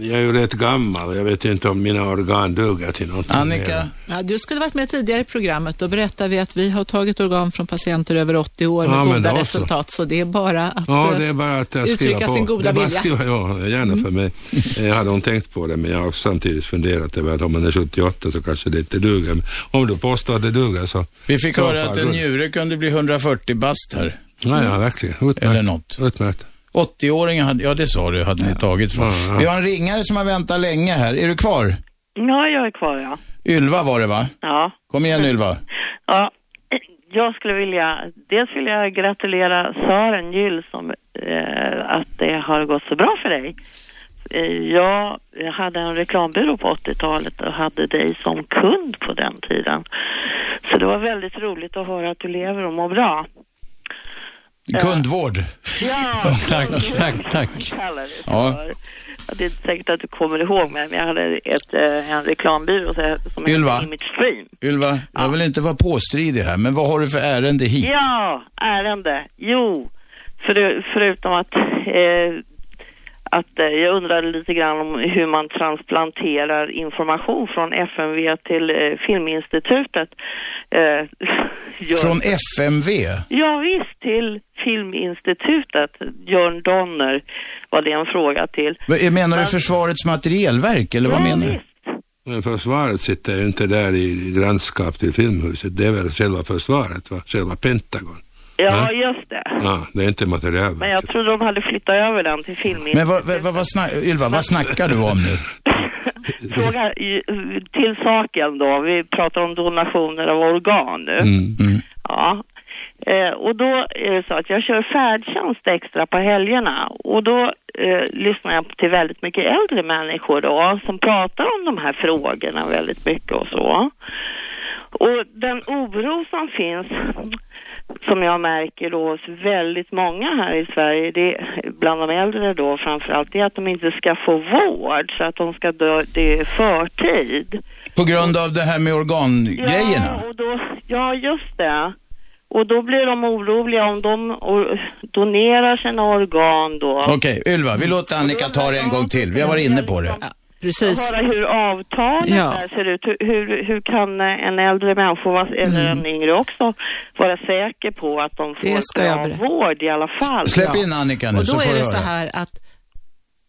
O: jag är ju rätt gammal. Jag vet inte om mina organ duger till något.
B: Annika?
D: Ja, du skulle varit med tidigare i programmet. Då berättade vi att vi har tagit organ från patienter över 80 år med
O: Ja,
D: goda
O: så.
D: resultat. Så det är bara att
O: Ja,
D: eh,
O: det är bara att
D: uttrycka
O: på.
D: sin goda
O: det är bara
D: vilja.
O: att skriva, ja, gärna för mig. Jag hade nog tänkt på det, men jag har samtidigt funderat över att om man är 78 så kanske det inte duger. Men om du påstår att det duger så...
B: Vi fick
O: så
B: höra
O: far
B: att en njure kunde bli 140 bast här.
O: Ja, ja, verkligen. Utmärkt.
B: Eller något.
O: Utmärkt.
B: 80-åringen hade, ja det sa du, hade ni tagit från.
O: Ja, ja.
B: Vi har en ringare som har väntat länge här. Är du kvar?
P: Ja, jag är kvar ja.
B: Ylva var det va?
P: Ja.
B: Kom igen Ylva.
P: ja. Jag skulle vilja, dels vill jag gratulera Sören Gyll som eh, att det har gått så bra för dig. Eh, jag hade en reklambyrå på 80-talet och hade dig som kund på den tiden. Så det var väldigt roligt att höra att du lever och mår bra.
B: Kundvård.
P: Ja,
C: Tack, tack, tack.
B: Ja.
P: Ja, Det är inte säkert att du kommer ihåg mig, men jag hade ett, eh, en reklambyrå som
B: Ylva.
P: hette Image Stream.
B: Ylva, jag vill inte vara påstridig här, men vad har du för ärende hit?
P: Ja, ärende. Jo, för, förutom att, eh, att eh, jag undrade lite grann om hur man transplanterar information från FMV till eh, Filminstitutet. Eh, gör-
B: Från FMV?
P: Ja, visst, till Filminstitutet. Jörn Donner var det en fråga till.
B: Vad- Menar du Försvarets materielverk, eller vad
P: Ja,
B: menar du?
P: visst.
O: Men försvaret sitter ju inte där i grannskap till filmhuset. Det är väl själva försvaret, va? Själva Pentagon.
P: Ja,
O: Ja.
P: just det.
O: Ja, det är inte materielverket.
P: Men jag trodde de hade flyttat över den till Filminstitutet.
B: Men vad, vad, vad, vad snack, Ylva, vad snackar du om nu?
P: Fråga till saken då. Vi pratar om donationer av organ nu.
B: Mm,
P: Ja. Eh, och då är det så att jag kör färdtjänst extra på helgerna och då eh, lyssnar jag till väldigt mycket äldre människor då som pratar om de här frågorna väldigt mycket och så. Och den oro som finns som jag märker då hos väldigt många här i Sverige, det, bland de äldre då framförallt, det är att de inte ska få vård så att de ska dö det i förtid.
B: På grund av det här med organgrejerna?
P: Ja, och då, ja, just det. Och då blir de oroliga om de donerar sina organ då.
B: Okej, Ylva, vi låter Annika ta det en gång till. Vi har varit inne på det.
D: Precis.
P: Höra hur avtalet
D: Ja.
P: där ser ut. Hur, hur, hur kan en äldre människa, vara- eller en yngre också, vara säker på att de får
D: Mm. Det ska jag
P: bra vård i alla fall?
B: Släpp in Annika nu
D: Och
B: så
D: då
B: får
D: är det så här att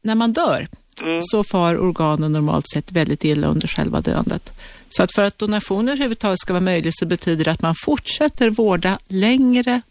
D: när man dör
P: Mm.
D: så far organen normalt sett väldigt illa under själva döendet. Så att för att donationer överhuvudtaget ska vara möjligt så betyder det att man fortsätter vårda längre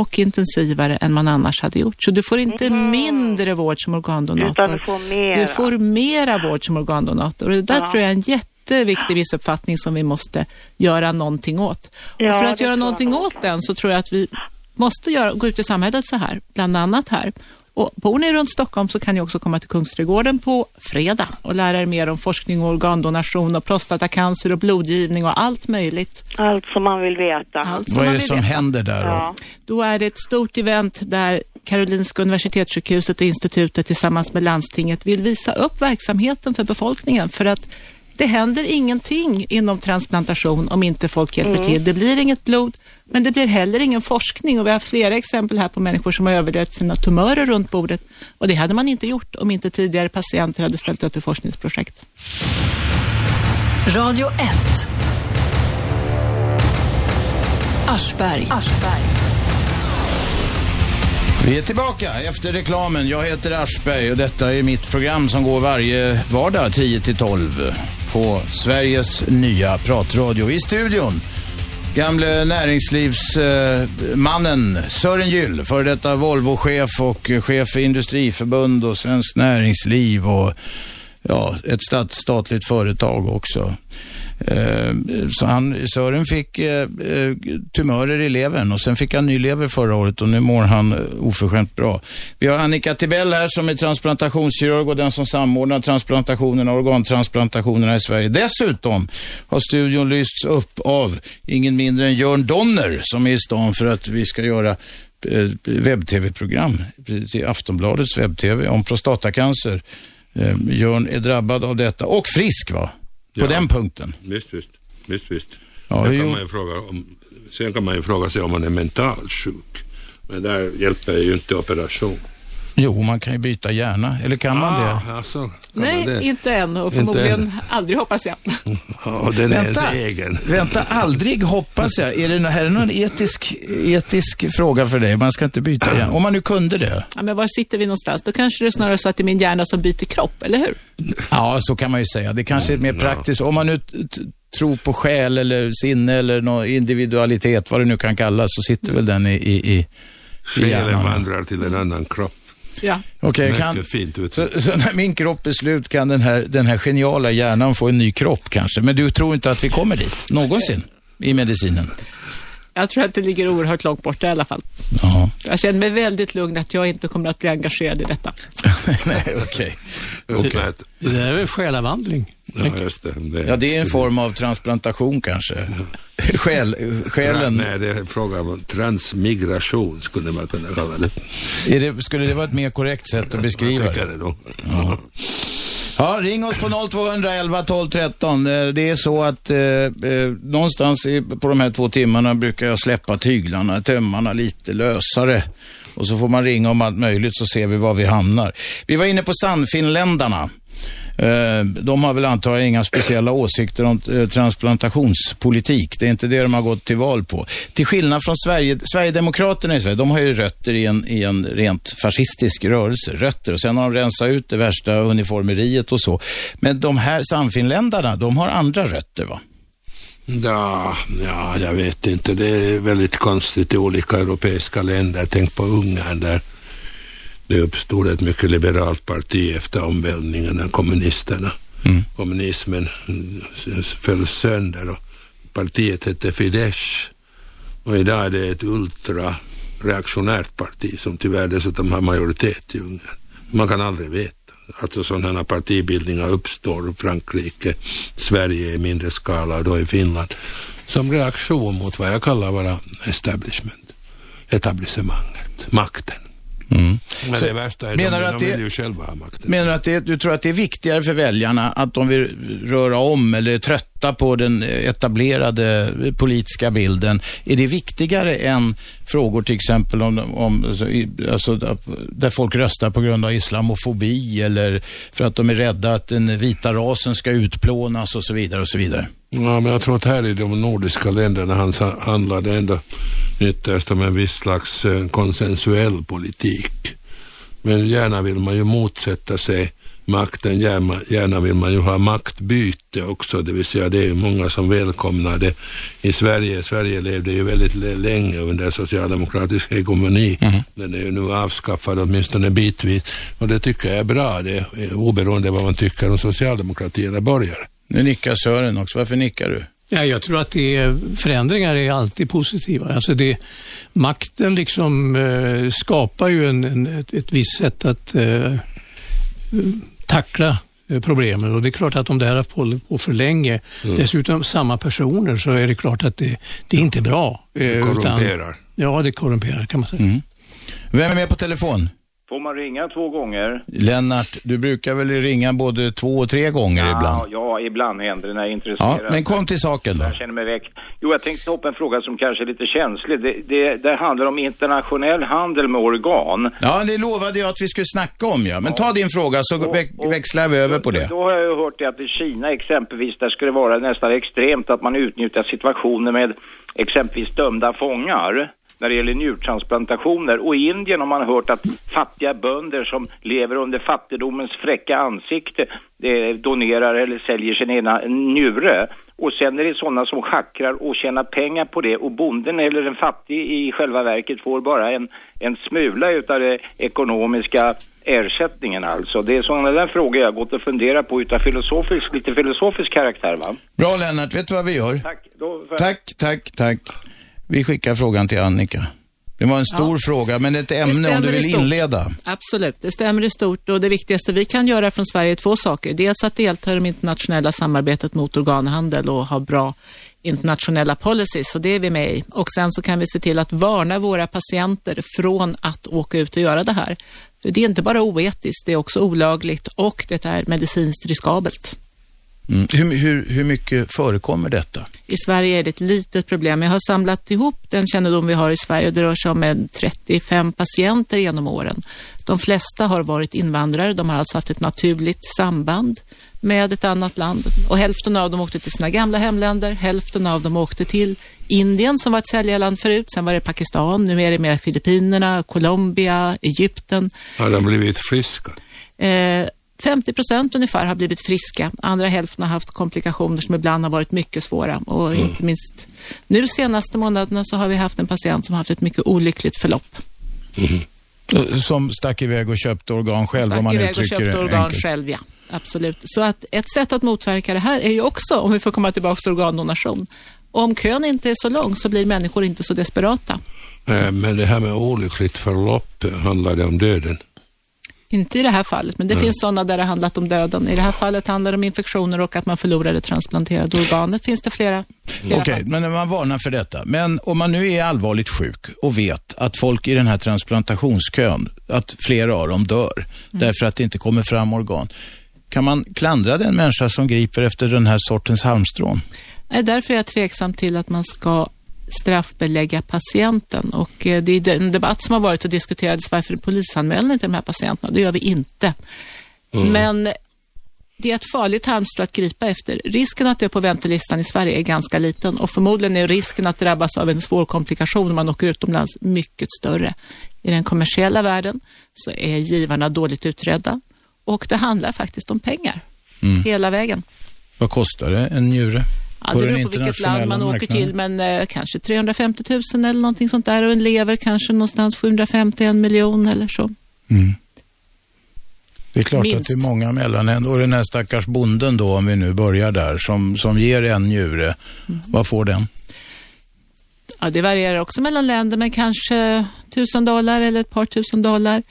D: och intensivare än man annars hade gjort. Så du får inte mindre vård som organdonator.
P: Utan du får mera.
D: Du får mera vård som organdonator. Och det där
P: Ja.
D: tror jag är en jätteviktig missuppfattning som vi måste göra någonting åt.
P: Ja,
D: och för att göra någonting åt den så tror jag att vi måste göra, gå ut i samhället så här, bland annat här. Och bor ni runt Stockholm så kan ni också komma till Kungsträdgården på fredag och lära er mer om forskning och organdonation och prostatacancer och blodgivning och allt möjligt.
P: Allt som man vill veta.
D: Allt
B: Vad är det som
D: veta.
B: händer där då?
P: Ja.
D: Då är det ett stort event där Karolinska Universitetssjukhuset och institutet tillsammans med landstinget vill visa upp verksamheten för befolkningen för att det händer ingenting inom transplantation om inte folk hjälper
P: Mm.
D: till. Det blir inget blod, men det blir heller ingen forskning och vi har flera exempel här på människor som har överlevt sina tumörer runt bordet och det hade man inte gjort om inte tidigare patienter hade ställt upp i forskningsprojekt.
A: Radio 1. Aschberg.
B: Vi är tillbaka efter reklamen. Jag heter Aschberg och detta är mitt program som går varje vardag 10 till 12 på Sveriges nya pratradio. I studion Gamle näringslivsmannen Sören Gyll, före detta Volvochef och chef för Industriförbund och Svenskt Näringsliv och ja, ett stat, statligt företag också. Eh, så han, Sören fick eh, eh, tumörer i levern och sen fick han ny lever förra året och nu mår han oförskämt bra. Vi har Annika Tibell här som är transplantationskirurg och den som samordnar transplantationerna och organtransplantationerna i Sverige. Dessutom har studion lysts upp av ingen mindre än Jörn Donner som är i stan för att vi ska göra webb-tv-program till Aftonbladets webb-tv om prostatacancer. Jörn är drabbad av detta och frisk va? På
O: Ja.
B: den punkten.
O: Visst, visst. visst, visst.
B: Ja,
O: kan man ju fråga om, sen kan man ju fråga sig om man är mentalt sjuk. Men där hjälper ju inte operation.
B: Jo, man kan ju byta hjärna. Eller kan man det?
O: Ah, alltså, kan
D: Nej,
O: man det?
D: inte än och
O: Inte
D: förmodligen
O: än.
D: aldrig hoppas jag.
O: Ja, den är ens
B: Vänta.
O: egen.
B: Vänta, aldrig hoppas jag. Är det nå- här är någon etisk, etisk fråga för dig? Man ska inte byta hjärna. Om man nu kunde det.
D: Ja, men var sitter vi någonstans? Då kanske det är snarare så att det är min hjärna som byter kropp, eller hur?
B: Ja, så kan man ju säga. Det kanske är mer praktiskt. Om man nu t- t- tror på själ eller sinne eller någon individualitet, vad det nu kan kallas, så sitter väl den i, i, i, i
O: Själen vandrar till en annan kropp.
D: Ja.
O: Mycket
B: kan,
O: fint ut.
B: så, så när min kropp är slut kan den här, den här geniala hjärnan få en ny kropp kanske. Men du tror inte att vi kommer dit, någonsin, i medicinen?
D: Jag tror att det ligger oerhört långt borta i alla fall.
B: Ja.
D: Jag känner mig väldigt lugn att jag inte kommer att bli engagerad i detta.
B: Nej, okej.
O: Utmärkt.
C: Det där är väl själavandling?
O: Ja, just det. det.
B: Ja, det är en form av transplantation kanske. Själ, själen,
O: Nej, det är fråga om transmigration skulle man kunna kalla det.
B: det, skulle det vara ett mer korrekt sätt att beskriva
O: Jag
B: det?
O: det då.
B: Ja. Ja, ring oss på 0211 12 13. Eh, Det är så att eh, eh, någonstans på de här två timmarna brukar jag släppa tyglarna, tömmarna lite lösare. Och så får man ringa om allt möjligt så ser vi var vi hamnar. Vi var inne på Sannfinländarna. Eh, de har väl antagligen inga speciella åsikter om eh, transplantationspolitik. Det är inte det de har gått till val på. Till skillnad från Sverige, Sverigedemokraterna i Sverige, de har ju rötter i en, i en rent fascistisk rörelse. Rötter. Och sen har de rensat ut det värsta uniformeriet och så. Men de här Sannfinländarna, de har andra rötter va?
O: Ja, ja, jag vet inte. Det är väldigt konstigt i olika europeiska länder. Tänk på Ungern där det uppstod ett mycket liberalt parti efter omvälvningen av kommunisterna. Kommunismen mm, föll sönder och partiet hette Fidesz. Och idag är det ett ultrareaktionärt parti som tyvärr dessutom har majoritet i Ungern. Man kan aldrig veta. Alltså sådana här partibildningar uppstår i Frankrike, Sverige i mindre skala och då i Finland som reaktion mot vad jag kallar vara establishment, etablissemanget, makten. Men
B: Så
O: det värsta är
B: menar
O: de,
B: du
O: de
B: att det-
O: vill ju själva ha makten.
B: Menar du att det, du tror att det är viktigare för väljarna att de vill röra om eller är trötta på den etablerade politiska bilden? Är det viktigare än frågor till exempel om, om alltså, alltså, där folk röstar på grund av islamofobi eller för att de är rädda att den vita rasen ska utplånas och så vidare och så vidare?
O: Ja, men jag tror att här i de nordiska länderna han handlar det ändå ytterst om en viss slags eh, konsensuell politik. Men gärna vill man ju motsätta sig makten, gärna, gärna vill man ju ha maktbyte också, det vill säga det är ju många som välkomnar det. I Sverige, Sverige levde ju väldigt länge under socialdemokratisk hegemoni. Den är ju nu avskaffad åtminstone bitvis och det tycker jag är bra, det är oberoende vad man tycker om socialdemokrati eller borgare.
B: Nu nickar Sören också. Varför nickar du?
C: Ja, jag tror att det är, förändringar är alltid positiva. Alltså det, makten liksom eh, skapar ju en, en, ett, ett visst sätt att eh, tackla eh, problemen och det är klart att om det här har hållit på för länge,
O: Mm.
C: dessutom samma personer, så är det klart att det, det är inte bra. Eh,
O: Det korrumperar.
C: ja, det korrumperar kan man säga.
B: Mm. Vem är med på telefon?
M: Får man ringa två gånger?
B: Lennart, du brukar väl ringa både två och tre gånger
M: Ja,
B: ibland?
M: ja, ibland händer det när jag är intresserad.
B: Ja, men kom till saken då.
M: Jag känner mig väckt. Jo, jag tänkte ta upp en fråga som kanske är lite känslig. Det, det, det handlar om internationell handel med organ.
B: Ja, det lovade jag att vi skulle snacka om ja. Men ta din fråga så vä- växlar vi över på det.
M: Då har jag ju hört det att i Kina exempelvis, där skulle det vara nästan extremt att man utnyttjar situationer med exempelvis dömda fångar. När det gäller njurtransplantationer. Och i Indien har man hört att fattiga bönder som lever under fattigdomens fräcka ansikte eh, donerar eller säljer sin ena njure. Och sen är det sådana som schackrar och tjänar pengar på det och bonden eller den fattig i själva verket får bara en, en smula utav det ekonomiska ersättningen alltså. Det är sådana där frågor jag har gått och funderat på utav filosofisk, lite filosofisk karaktär va.
B: Bra Lennart, vet du vad vi gör?
M: Tack. Då, för...
B: Tack, tack, tack. Vi skickar frågan till Annika. Det var en stor fråga, men ett ämne om du vill inleda.
D: Absolut, det stämmer i stort och det viktigaste vi kan göra från Sverige är två saker. Dels att delta i det internationella samarbetet mot organhandel och ha bra internationella policies och det är vi med i. Och sen så kan vi se till att varna våra patienter från att åka ut och göra det här. För det är inte bara oetiskt, det är också olagligt och det är medicinskt riskabelt.
B: Mm. Hur, hur, hur mycket förekommer detta?
D: I Sverige är det ett litet problem. Jag har samlat ihop den kännedom vi har i Sverige och det rör sig om en 35 patienter genom åren. De flesta har varit invandrare, de har alltså haft ett naturligt samband med ett annat land och hälften av dem åkte till sina gamla hemländer, hälften av dem åkte till Indien som var ett säljarland förut, sen var det Pakistan, nu är det mer Filippinerna, Colombia, Egypten.
O: Har de blivit friska?
D: Eh, 50 procent ungefär har blivit friska. Andra hälften har haft komplikationer som ibland har varit mycket svåra. Och inte minst nu senaste månaderna så har vi haft en patient som har haft ett mycket olyckligt förlopp.
B: Som stack iväg och köpte organ själv, om
D: Stack
B: man
D: iväg och köpte organ
B: enkelt.
D: själv, ja. Absolut. Så att ett sätt att motverka det här är ju också, om vi får komma tillbaka till organdonation, om kön inte är så lång så blir människor inte så desperata.
O: Eh, Men det här med olyckligt förlopp, handlar det om döden?
D: Inte i det här fallet, men det
O: Nej.
D: finns sådana där det handlat om döden. I det här fallet handlar det om infektioner och att man förlorar det transplanterade organet. Finns det flera? flera
B: Okej,
D: fall.
B: men man varnar för detta. Men om man nu är allvarligt sjuk och vet att folk i den här transplantationskön, att flera av dem dör
D: Mm.
B: därför att det inte kommer fram organ. Kan man klandra den människa som griper efter den här sortens halmstrån?
D: Nej, därför är jag tveksam till att man ska straffbelägga patienten. Och eh, det är den debatt som har varit och diskuterades varför polisanmälan till de här patienterna. Det gör vi inte.
Q: Mm.
D: Men det är ett farligt halmstrå att gripa efter. Risken att dö på väntelistan i Sverige är ganska liten och förmodligen är risken att drabbas av en svår komplikation om man åker utomlands mycket större. I den kommersiella världen så är givarna dåligt utredda och det handlar faktiskt om pengar
B: Mm.
D: hela vägen.
B: Vad kostar det, en njure?
D: Ja, det beror på vilket land man åker till, men eh, kanske 350 000 eller någonting sånt där och en lever kanske någonstans 750 en miljon eller så.
B: Mm. Det är klart
D: Minst.
B: att det är många mellanhänder. Och den här stackars bonden då, om vi nu börjar där, som, som ger en njure,
D: Mm.
B: vad får den?
D: Ja, det varierar också mellan länder, men kanske tusen dollar eller ett par tusen dollar.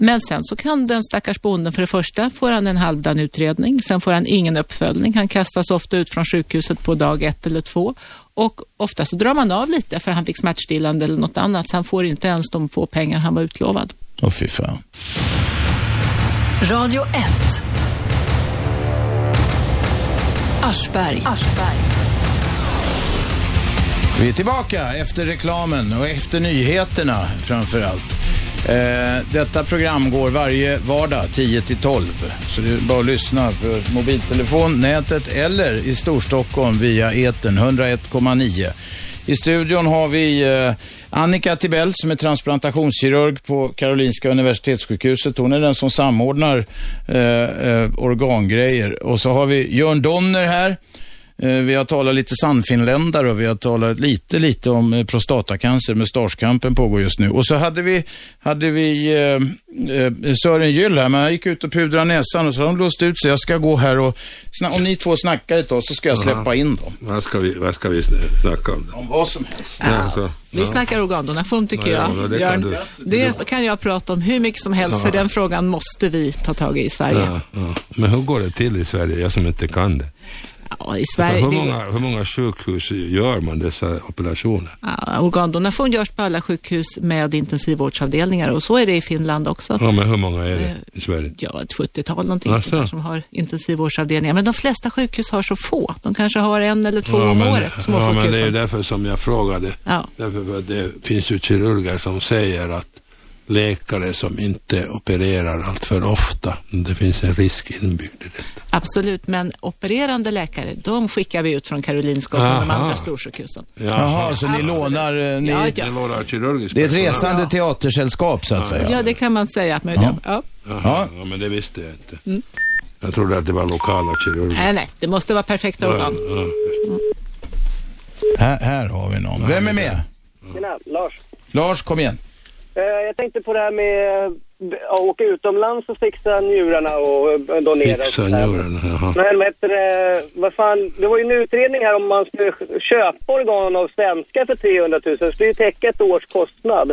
D: Men sen så kan den stackars bonden, för det första får han en halvdan utredning, sen får han ingen uppföljning. Han kastas ofta ut från sjukhuset på dag ett eller två och ofta så drar man av lite för han fick smärtstillande eller något annat, så han får inte ens de få pengar han var utlovad.
B: Åh fy fan.
A: Radio 1. Aschberg.
B: Vi är tillbaka efter reklamen och efter nyheterna framför allt. Eh, detta program går varje vardag 10 till 12. Så det är bara att lyssna på mobiltelefon, nätet eller i Storstockholm via etern 101,9. I studion har vi eh, Annika Tibell som är transplantationskirurg på Karolinska Universitetssjukhuset. Hon är den som samordnar eh, eh, organgrejer. Och så har vi Jörn Donner här. Eh, Vi har talat lite sannfinländare och vi har talat lite, lite om eh, prostatacancer. Mustaschkampen pågår just nu. Och så hade vi, hade vi eh, eh, Sören Gyll här, men han gick ut och pudrade näsan och så har de låst ut sig. Jag ska gå här och, om ni två snackar ett tag så ska jag släppa in dem.
O: Vad ska vi, vad ska vi sn- snacka om?
B: Om vad som helst.
O: Ja, alltså,
D: Vi
O: ja.
D: snackar organdonation tycker
O: Ja,
D: jag.
O: ja, det kan
D: Björn.
O: du.
D: det kan jag prata om hur mycket som helst,
O: Ja.
D: för den frågan måste vi ta tag i i Sverige.
O: Ja, ja. Men hur går det till i Sverige, jag som inte kan det?
D: Ja, i Sverige
O: alltså, hur, många, hur många sjukhus gör man dessa operationer?
D: Ja, organdonation görs på alla sjukhus med intensivvårdsavdelningar och så är det i Finland också.
O: Ja, men hur många är det i Sverige?
D: Ja, ett 70-tal någonting där som har intensivvårdsavdelningar. Men de flesta sjukhus har så få. De kanske har en eller två
O: ja,
D: om
O: men,
D: året,
O: ja, men det är
D: småsjukhusen.
O: därför som jag frågade.
D: Ja.
O: Därför att det finns ju kirurger som säger att läkare som inte opererar allt för ofta. Det finns en risk inbyggd i det.
D: Absolut, men opererande läkare, de skickar vi ut från Karolinska och från de
O: Aha.
D: andra storsjukhusen.
B: Jaha, så ni lånar... eh, Ni,
D: Ja, ja.
O: Ni lånar kirurgisk
B: Det är ett resande teatersällskap så att säga.
D: Ja, det kan man säga möjligen. Ja.
O: Jaha, ja. men det visste jag inte.
D: Mm.
O: Jag trodde att det var lokala kirurger.
D: Nej, nej, det måste vara perfekta organ.
O: Ja, ja.
B: Här, här har vi någon. Vem är med?
Q: Tjena, Lars.
B: Lars, kom igen.
Q: Eh, jag tänkte på det här med eh, att åka utomlands och fixa njurarna och eh, donera.
O: Fixa njurarna, jaha.
Q: Men det, vad fan, det var ju en utredning här om man skulle köpa organ av svenskar för 300 000. Det skulle ju täcka ett års kostnad.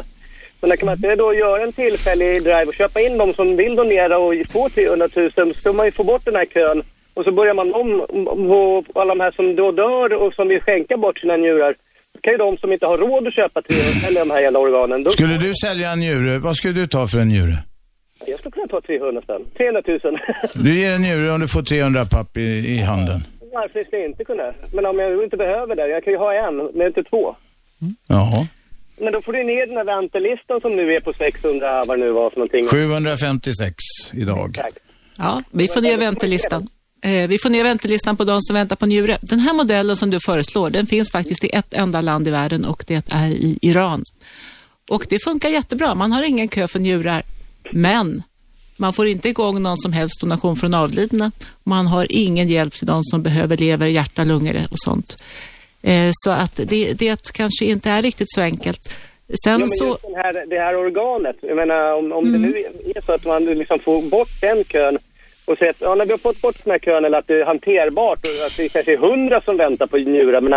Q: Men där kan man inte då göra en tillfällig drive och köpa in de som vill donera och få 300 000 så ska man ju få bort den här kön. Och så börjar man om på alla de här som då dör och som vill skänka bort sina njurar. Kan ju de som inte har råd att köpa 300, eller de här jävla organen. Då,
B: Skulle du sälja en njure, vad skulle du ta för en njure?
Q: Jag skulle kunna ta 300 spänn. 300 000.
B: Du ger en njure om du får 300 papp i, i handen.
Q: Varför ska jag inte kunna? Men om jag inte behöver det, jag kan ju ha en, men inte två.
B: Jaha.
Q: Men då får du ner den här väntelistan som nu är på 600, vad det nu var för någonting.
B: 756 idag.
D: Ja, vi får ner väntelistan. Eh, vi får ner väntelistan på de som väntar på njure. Den här modellen som du föreslår, den finns faktiskt i ett enda land i världen och det är i Iran. Och det funkar jättebra. Man har ingen kö för njurar, men man får inte igång någon som helst donation från avlidna. Man har ingen hjälp till de som behöver lever, hjärta, lungor och sånt. Eh, så att det, det kanske inte är riktigt så enkelt. Sen
Q: ja,
D: så...
Q: här, det här organet, jag menar om, om det nu är så att man liksom får bort den kön och säger att ja, när vi har fått bort den här kön eller att det är hanterbart och att det kanske är hundra som väntar på njurar, men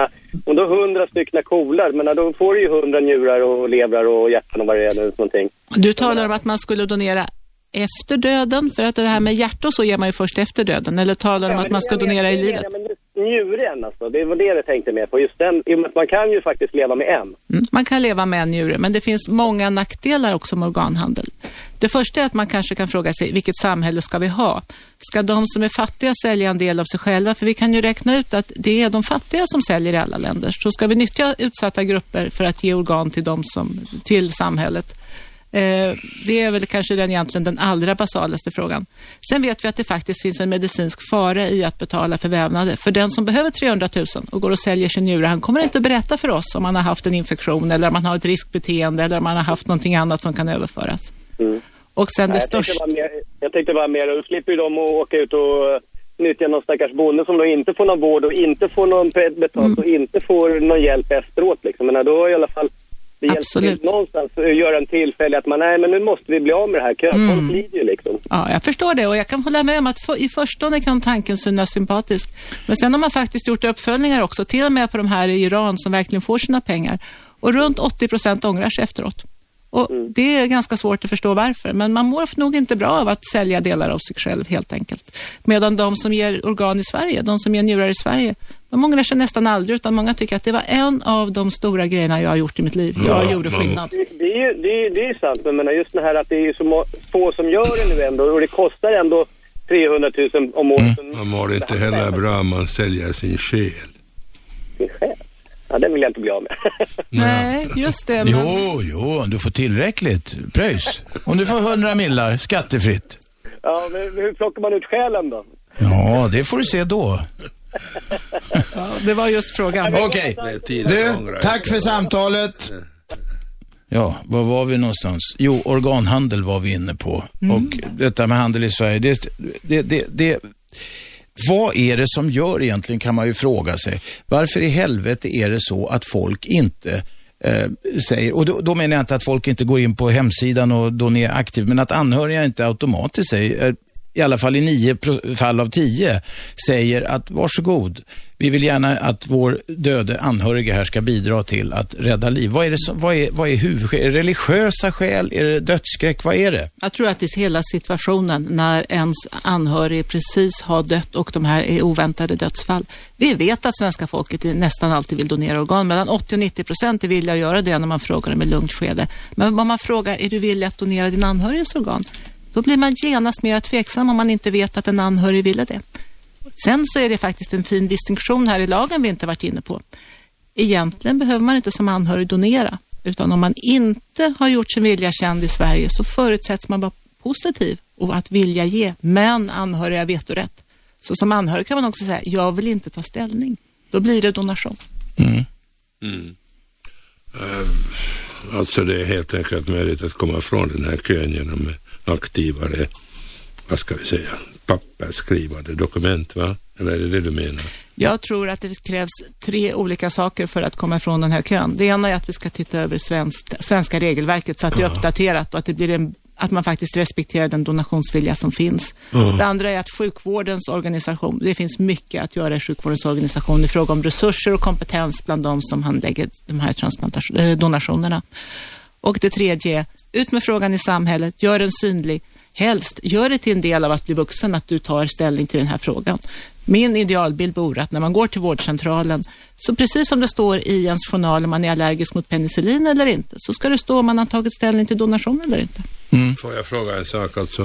Q: om då hundra stycken kolar, men då får du ju hundra njurar och levrar och hjärtan och vad det är nu någonting.
D: Du talar om att man skulle donera efter döden, för att det här med hjärta och så ger man ju först efter döden, eller talar du om
Q: Ja,
D: att man ska donera i livet?
Q: just njuren alltså, det var det jag tänkte mer på. Just den, i och med att man kan ju faktiskt leva med en.
D: Mm. Man kan leva med en njure, men det finns många nackdelar också med organhandel. Det första är att man kanske kan fråga sig, vilket samhälle ska vi ha? Ska de som är fattiga sälja en del av sig själva? För vi kan ju räkna ut att det är de fattiga som säljer i alla länder. Så ska vi nyttja utsatta grupper för att ge organ till, dem som, till samhället? Eh, det är väl kanske den, egentligen den allra basalaste frågan. Sen vet vi att det faktiskt finns en medicinsk fara i att betala för vävnader. För den som behöver 300 000 och går och säljer sin njure, han kommer inte att berätta för oss om man har haft en infektion eller om man har ett riskbeteende eller om man har haft någonting annat som kan överföras. Och sen det
Q: Nej, jag, tänkte
D: största...
Q: mer, jag tänkte bara mer, då slipper ju de att åka ut och nyttja någon stackars bonde som då inte får någon vård och inte får någon betalt och inte får någon hjälp efteråt liksom. Men då i alla fall det hjälper
D: Absolut.
Q: till någonstans att göra en tillfällig att man, nej men nu måste vi bli av med det här kön.
D: Mm.
Q: Lider ju liksom.
D: Ja, jag förstår det och jag kan hålla med om att för, i förstone kan tanken synas sympatisk. Men sen har man faktiskt gjort uppföljningar också, till och med på de här i Iran som verkligen får sina pengar. Och runt 80 procent ångrar sig efteråt. Och Det är ganska svårt att förstå varför, men man mår nog inte bra av att sälja delar av sig själv helt enkelt. Medan de som ger organ i Sverige, de som ger njurar i Sverige, de ångrar sig nästan aldrig, utan många tycker att det var en av de stora grejerna jag har gjort i mitt liv. Jag
O: Ja,
D: gjorde skillnad.
Q: Det, det, är ju, det, är, det är sant, men menar just det här att det är så få som gör det nu ändå och det kostar ändå 300 000 om året.
O: Man mår inte heller bra om man säljer sin själ.
Q: Sin själ. Ja, den vill jag inte bli av med.
D: Nej, just det. Men...
B: Jo, jo, du får tillräckligt pröjs. Om du får 100 millar skattefritt.
Q: ja, men hur plockar man ut själen då?
B: Ja, det får du se då.
D: Ja, det var just frågan.
B: Okej. Du, tack för samtalet. Ja, var var vi någonstans? Jo, organhandel var vi inne på.
D: Mm.
B: Och detta med handel i Sverige, det, det, det, det, vad är det som gör egentligen kan man ju fråga sig. Varför i helvete är det så att folk inte eh, säger, och då, då menar jag inte att folk inte går in på hemsidan och donerar aktivt, men att anhöriga inte automatiskt säger, eh, i alla fall i nio fall av tio, säger att varsågod, vi vill gärna att vår döde anhöriga här ska bidra till att rädda liv. Vad är, det som, vad är, vad är huvudskäl? Är det religiösa skäl? Är det dödsskräck? Vad är det?
D: Jag tror att det är hela situationen när ens anhörig precis har dött och de här är oväntade dödsfall. Vi vet att svenska folket nästan alltid vill donera organ. Mellan 80 och 90 procent är villiga att göra det när man frågar dem i lugnt skede. Men om man frågar, är du villig att donera din anhörigs organ? Då blir man genast mer tveksam om man inte vet att en anhörig ville det. Sen så är det faktiskt en fin distinktion här i lagen vi inte varit inne på. Egentligen behöver man inte som anhörig donera. Utan om man inte har gjort sin vilja känd i Sverige så förutsätts man vara positiv och att vilja ge, men anhöriga vetorätt. Så som anhörig kan man också säga, jag vill inte ta ställning. Då blir det donation.
O: Mm. Eh, alltså det är helt enkelt möjligt att komma från den här kön genom aktivare, vad ska vi säga, pappersskrivande dokument, va? Eller är det det du menar?
D: Jag tror att det krävs tre olika saker för att komma ifrån den här kön. Det ena är att vi ska titta över svenskt, svenska regelverket så att det är uppdaterat och att, det blir en, att man faktiskt respekterar den donationsvilja som finns.
R: Ja.
D: Det andra är att sjukvårdens organisation, det finns mycket att göra i sjukvårdens organisation i fråga om resurser och kompetens bland de som handlägger de här eh, donationerna. Och det tredje ut med frågan i samhället, gör den synlig. Helst, gör det till en del av att bli vuxen, att du tar ställning till den här frågan. Min idealbild vore att när man går till vårdcentralen, så precis som det står i ens journal om man är allergisk mot penicillin eller inte, så ska det stå om man har tagit ställning till donation eller inte.
O: Får jag fråga en sak alltså?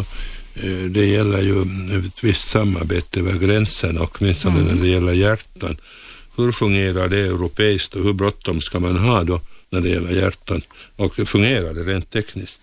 O: Eh, Det gäller ju ett visst samarbete över gränserna, åtminstone
D: Mm.
O: när det gäller hjärtan. Hur fungerar det europeiskt och hur bråttom ska man ha då när det gäller hjärtan? Och det fungerar det rent tekniskt?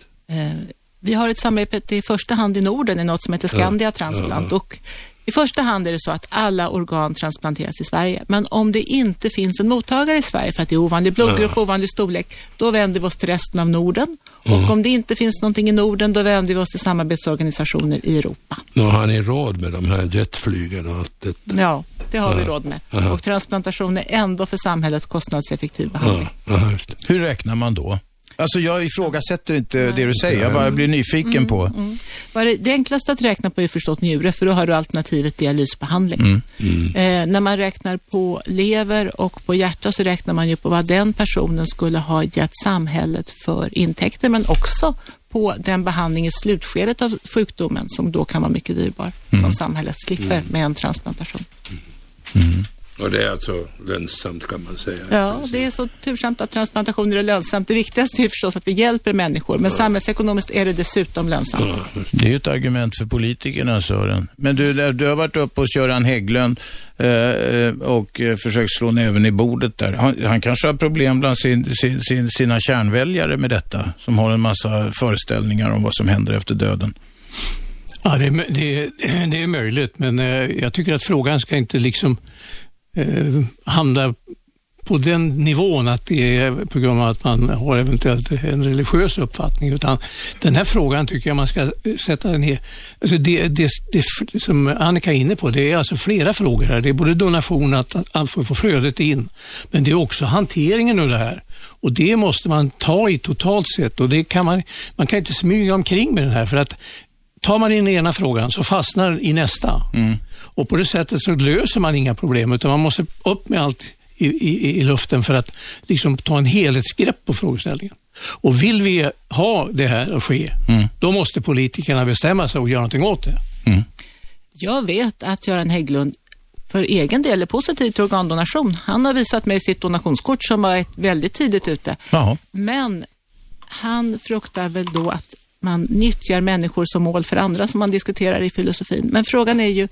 D: Vi har ett samarbete i första hand i Norden i något som heter Scandia
O: Ja,
D: Transplant.
O: ja.
D: Och I första hand är det så att alla organ transplanteras i Sverige. Men om det inte finns en mottagare i Sverige för att det är ovanlig blodgrupp,
O: Ja.
D: ovanlig storlek, då vänder vi oss till resten av Norden. Och
O: Mm.
D: om det inte finns någonting i Norden, då vänder vi oss till samarbetsorganisationer i Europa.
O: Nå, har ni råd med de här jetflygen och allt det?
D: Ja, det har vi
O: Ja.
D: råd med.
O: Aha.
D: Och transplantation är ändå för samhället kostnadseffektiv behandling.
B: Hur räknar man då? Alltså jag ifrågasätter inte det du säger, jag bara blir nyfiken på.
D: Mm. Det enklaste att räkna på är förstås njure, för då har du alternativet dialysbehandling.
B: Mm.
D: Eh, när man räknar på lever och på hjärta så räknar man ju på vad den personen skulle ha gett samhället för intäkter, men också på den behandling i slutskedet av sjukdomen som då kan vara mycket dyrbar, som samhället slipper
O: Mm.
D: med en transplantation.
O: Och det är alltså lönsamt kan man säga.
D: Ja, det är så tursamt att transplantationer är lönsamt. Det viktigaste är förstås att vi hjälper människor, men samhällsekonomiskt är det dessutom lönsamt.
B: Det är ju ett argument för politikerna, Sören. Men du, du har varit uppe hos Göran Hägglund eh, eh, och eh, försökt slå näven i bordet där. Han, han kanske har problem bland sin, sin, sin, sina kärnväljare med detta, som har en massa föreställningar om vad som händer efter döden.
C: Ja, det är, det, är, det är möjligt, men jag tycker att frågan ska inte liksom eh, hamna på den nivån att det är på grund av att man har eventuellt en religiös uppfattning. Utan den här frågan tycker jag man ska eh, sätta ner. Alltså det, det, det som Annika är inne på, det är alltså flera frågor här. Det är både donation, att, att få flödet in, men det är också hanteringen av det här. Och det måste man ta i totalt sett och det kan man, man kan inte smyga omkring med den här för att tar man in ena frågan så fastnar den i nästa. Mm. Och på det sättet så löser man inga problem utan man måste upp med allt i, i, i luften för att liksom ta en helhetsgrepp på frågeställningen. Och vill vi ha det här att ske, då måste politikerna bestämma sig och göra någonting åt det.
D: Jag vet att Göran Hägglund för egen del är positiv till organdonation. Han har visat mig sitt donationskort som var ett väldigt tidigt ute.
B: Jaha.
D: Men han fruktar väl då att man nyttjar människor som mål för andra som man diskuterar i filosofin. Men frågan är ju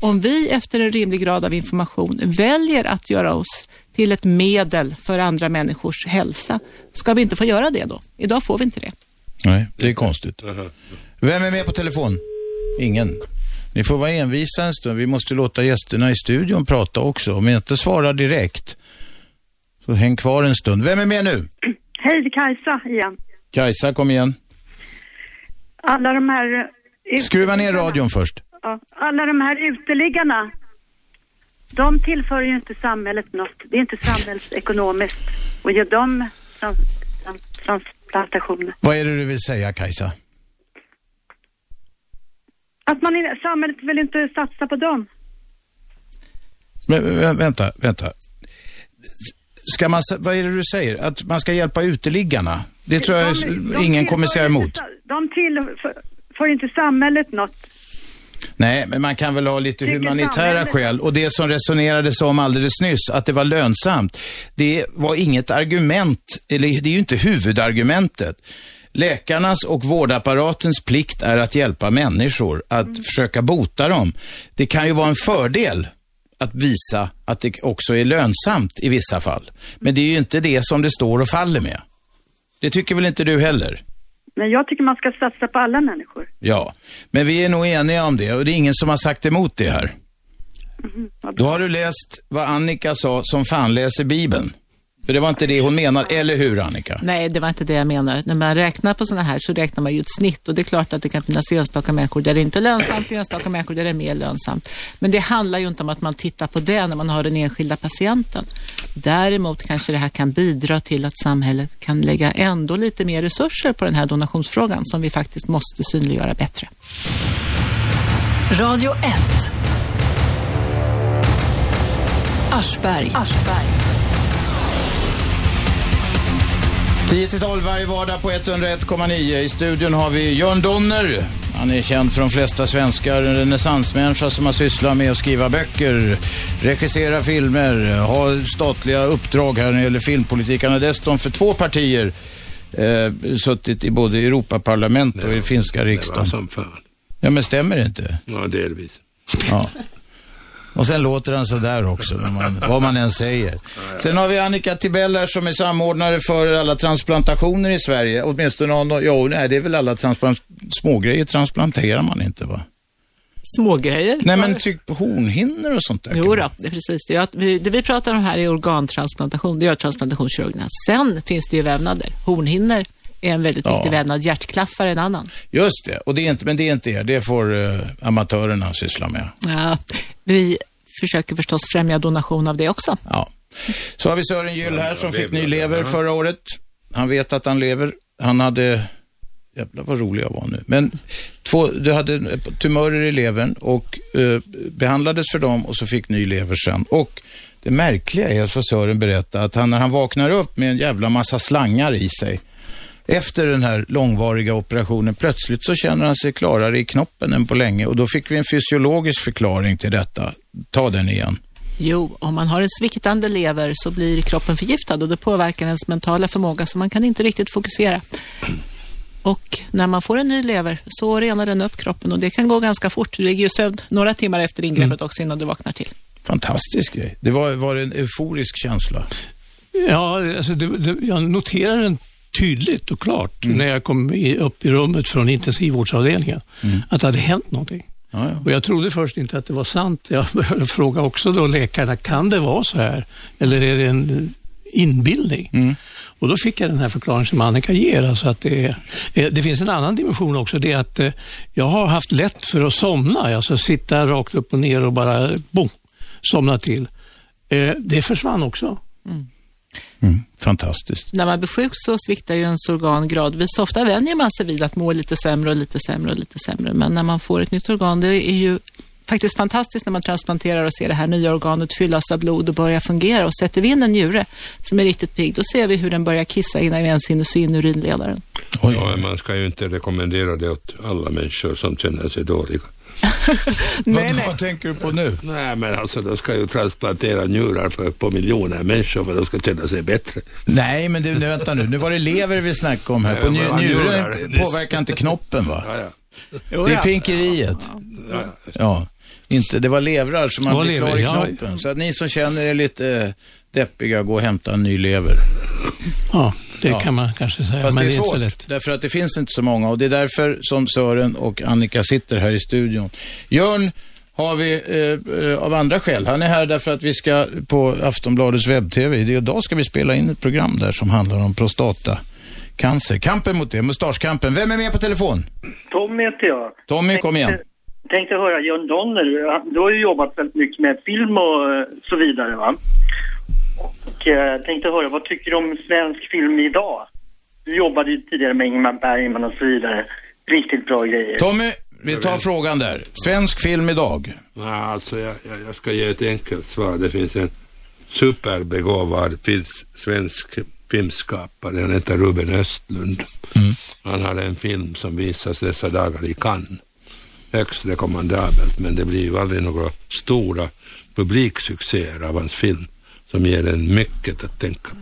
D: om vi efter en rimlig grad av information väljer att göra oss till ett medel för andra människors hälsa, ska vi inte få göra det då? Idag får vi inte det.
B: Nej, det är konstigt. Vem är med på telefon? Ingen. Ni får vara envisa en stund. Vi måste låta gästerna i studion prata också. Om jag inte svarar direkt, så häng kvar en stund. Vem är med nu?
R: Hej, det är Kajsa igen.
B: Kajsa, kom igen.
R: Alla de här...
B: Skruva ner radion först.
R: Ja, alla de här uteliggarna, de tillför ju inte samhället något. Det är inte samhällsekonomiskt att ge dem trans, trans, transplantationer.
B: Vad är det du vill säga, Kajsa?
R: Att man, samhället vill inte satsa på dem.
B: Men, vä- vänta, vänta. Ska man, vad är det du säger? Att man ska hjälpa uteliggarna? Det tror jag
R: De- de
B: ingen kommer säga emot.
R: inte De tillför inte samhället något.
B: Nej, men man kan väl ha lite humanitära skäl. Och det som resonerades om alldeles nyss, att det var lönsamt, det var inget argument, eller det är ju inte huvudargumentet. Läkarnas och vårdapparatens plikt är att hjälpa människor, att
R: Mm.
B: försöka bota dem. Det kan ju vara en fördel att visa att det också är lönsamt i vissa fall. Men det är ju inte det som det står och faller med. Det tycker väl inte du heller?
R: Men jag tycker man ska satsa på alla människor.
B: Ja, men vi är nog eniga om det och det är ingen som har sagt emot det här. Då har du läst vad Annika sa som fan läser Bibeln. För det var inte det hon menar, eller hur Annika?
D: Nej, det var inte det jag menar. När man räknar på sådana här så räknar man ju ett snitt och det är klart att det kan finnas enstaka människor där det inte är lönsamt, enstaka människor där det är mer lönsamt. Men det handlar ju inte om att man tittar på det när man har den enskilda patienten. Däremot kanske det här kan bidra till att samhället kan lägga ändå lite mer resurser på den här donationsfrågan som vi faktiskt måste synliggöra bättre.
A: Radio 1 Aschberg. Aschberg.
B: 10 till 12 varje vardag på 101,9. I studion har vi Jörn Donner. Han är känd för de flesta svenskar, en renässansmänniska som har sysslat med att skriva böcker, regissera filmer, ha statliga uppdrag här när det gäller filmpolitik. Han har dessutom för två partier eh, suttit i både Europaparlamentet och i finska riksdagen.
O: Det var som fan.
B: Ja, men stämmer det inte?
O: Ja, delvis.
B: Ja. Och sen låter han sådär också, man, vad man än säger. Sen har vi Annika Tibell här som är samordnare för alla transplantationer i Sverige. Åtminstone någon, jo, nej, det är väl alla transplant, smågrejer transplanterar man inte va?
D: Smågrejer?
B: Nej, men typ hornhinnor och sånt där.
D: Jo då, det precis. Det, vi, det vi pratar om här är organtransplantation. Det gör transplantationskirurgerna. Sen finns det ju vävnader. Hornhinnor är en väldigt
B: Ja.
D: viktig vävnad. Hjärtklaffar är en annan.
B: Just det, och det är inte, men det är inte er. Det får eh, amatörerna syssla med.
D: Ja, vi försöker förstås främja donation av det också.
B: Ja. Så har vi Sören Gyll här som fick ny lever förra året. Han vet att han lever. Han hade, jävlar vad rolig jag var nu. Men två, du hade tumörer i levern och eh, behandlades för dem och så fick ny lever sen. Och det märkliga är, så Sören berättade, att han när han vaknar upp med en jävla massa slangar i sig, efter den här långvariga operationen, plötsligt så känner han sig klarare i knoppen än på länge och då fick vi en fysiologisk förklaring till detta. Ta den igen.
D: Jo, om man har en sviktande lever så blir kroppen förgiftad och det påverkar ens mentala förmåga så man kan inte riktigt fokusera. Och när man får en ny lever så renar den upp kroppen och det kan gå ganska fort. Du ligger ju sövd några timmar efter ingreppet också innan du vaknar till.
B: Fantastisk grej. Det var, var en euforisk känsla.
C: Ja, alltså det, det, jag noterar den tydligt och klart när jag kom i, upp i rummet från intensivvårdsavdelningen, att det hade hänt någonting. Och jag trodde först inte att det var sant. Jag började fråga också då läkarna, kan det vara så här? Eller är det en inbildning? Och då fick jag den här förklaringen som Annika ger. Alltså att det, är, eh, det finns en annan dimension också. Det är att eh, jag har haft lätt för att somna. Alltså sitta rakt upp och ner och bara boom, somna till. Eh, Det försvann också.
B: Fantastiskt.
D: När man blir sjuk så sviktar ju ens organ gradvis. Ofta vänjer man sig vid att må lite sämre och lite sämre och lite sämre. Men när man får ett nytt organ, det är ju faktiskt fantastiskt när man transplanterar och ser det här nya organet fyllas av blod och börja fungera. Och sätter vi in en njure som är riktigt pigg, då ser vi hur den börjar kissa innan vi ens hinner sy in urinledaren.
O: Ja, man ska ju inte rekommendera det åt alla människor som känner sig dåliga.
B: Vad, vad tänker du på nu?
O: Nej, men alltså de ska ju transplantera njurar för, på miljoner människor för att de ska känna sig bättre.
B: Nej, men du, nu, vänta nu. Nu var det lever vi snackade om här. På
O: Ja, vad
B: njuren påverkar inte knoppen va?
O: Ja, ja.
B: Det är pinkeriet. Ja. Inte, det var levrar som man blir klar i
C: ja.
B: knoppen. Så att ni som känner er lite deppiga, gå och hämta en ny lever.
C: Ja, det
B: Ja.
C: kan man kanske säga,
B: Fast
C: men
B: det
C: det
B: är
C: är inte så
B: svårt,
C: lätt.
B: därför att det finns inte så många och det är därför som Sören och Annika sitter här i studion. Jörn har vi eh, av andra skäl. Han är här därför att vi ska på Aftonbladets webb-tv, idag ska vi spela in ett program där som handlar om prostatacancer. Kampen mot det, mustaschkampen. Vem är med på telefon?
S: Tommy heter jag.
B: Tommy, kom igen.
S: Tänkte höra, John Donner, du har ju jobbat väldigt mycket med film och eh, så vidare va? Eh, tänkte höra, vad tycker du om svensk film idag? Du jobbade ju tidigare med Ingmar Bergman och så vidare. Riktigt bra grejer.
B: Tommy, vi tar frågan där. Svensk film idag.
O: Nej, alltså jag, jag, jag ska ge ett enkelt svar. Det finns en superbegåvad finns, svensk filmskapare. Han heter Ruben Östlund. Han har en film som visas dessa dagar i Cannes. Högst rekommendabelt, men det blir ju aldrig några stora publiksuccéer av hans film som ger en mycket att tänka på.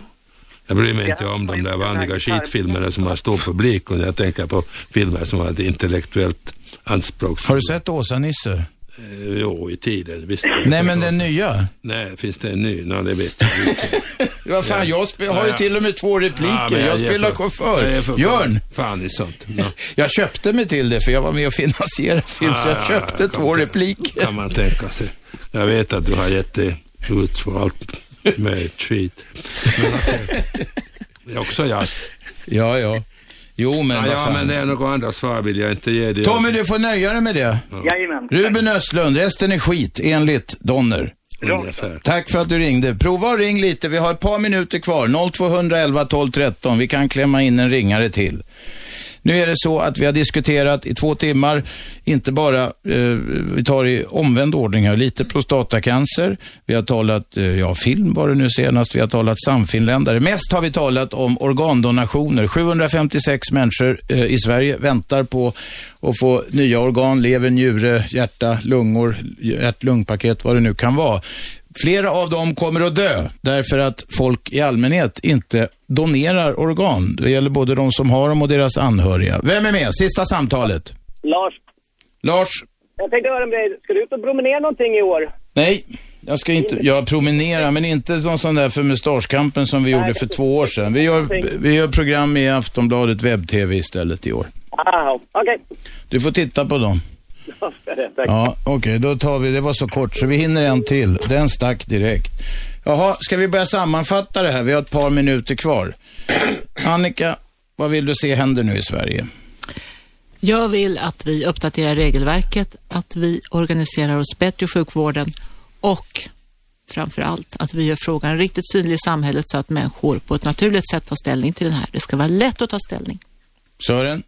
O: Jag bryr mig inte om de där vanliga skitfilmerna som har stor publik och jag tänker på filmer som har ett intellektuellt anspråk.
B: Har du sett Åsa-Nisse?
O: Eh, jo, i tiden. Visst,
B: Nej, men den nya?
O: Nej, finns det en ny? Nej, det vet jag inte.
B: Vad fan, jag har ju
O: Ja,
B: till och med två repliker.
O: men
B: jag
O: ger
B: spelar
O: för-
B: chaufför.
O: jag för-
B: Jörn!
O: Fan i sånt. Ja.
B: Jag köpte mig till det för jag var med och finansierade film, så jag
O: Ah,
B: köpte
O: kan
B: två repliker.
O: Kan man tänka sig. Jag vet att du har gett dig ut för allt möjligt skit. Det är också jag.
B: Ja, ja. Jo, men
O: ja,
B: vad
O: ja,
B: fan.
O: men det är några andra svar vill jag inte ge dig.
B: Tommy, du får nöja dig med det.
S: Jajamän.
B: Ruben Östlund, resten är skit, enligt Donner.
O: Ungefär.
B: Tack för att du ringde. Prova och ring lite. Vi har ett par minuter kvar. 0211 12 13. Vi kan klämma in en ringare till. Nu är det så att vi har diskuterat i två timmar, inte bara, eh, vi tar i omvänd ordning här, lite prostatacancer, vi har talat, eh, ja, film var det nu senast, vi har talat samfinländare. Mest har vi talat om organdonationer. 756 människor eh, i Sverige väntar på att få nya organ, lever, njure, hjärta, lungor, hjärt-lungpaket, vad det nu kan vara. Flera av dem kommer att dö därför att folk i allmänhet inte donerar organ. Det gäller både de som har dem och deras anhöriga. Vem är med? Sista samtalet.
Q: Lars,
B: Lars?
Q: jag tänkte höra med dig. Ska du ut och promenera någonting i år?
B: Nej, jag ska inte, jag promenerar, men inte någon sån där för mustaschkampen som vi gjorde för två år sedan. Vi gör, vi gör program i Aftonbladet webb-tv istället i år.
Q: Ah, okej.
B: Du får titta på dem. Ja, okej, då tar vi, det var så kort så vi hinner en till. Den stack direkt. Jaha, ska vi börja sammanfatta det här? Vi har ett par minuter kvar. Annika, vad vill du se händer nu i Sverige?
D: Jag vill att vi uppdaterar regelverket, att vi organiserar oss bättre i sjukvården och framför allt att vi gör frågan riktigt synlig i samhället så att människor på ett naturligt sätt tar ställning till den här. Det ska vara lätt att ta ställning.
B: Sören?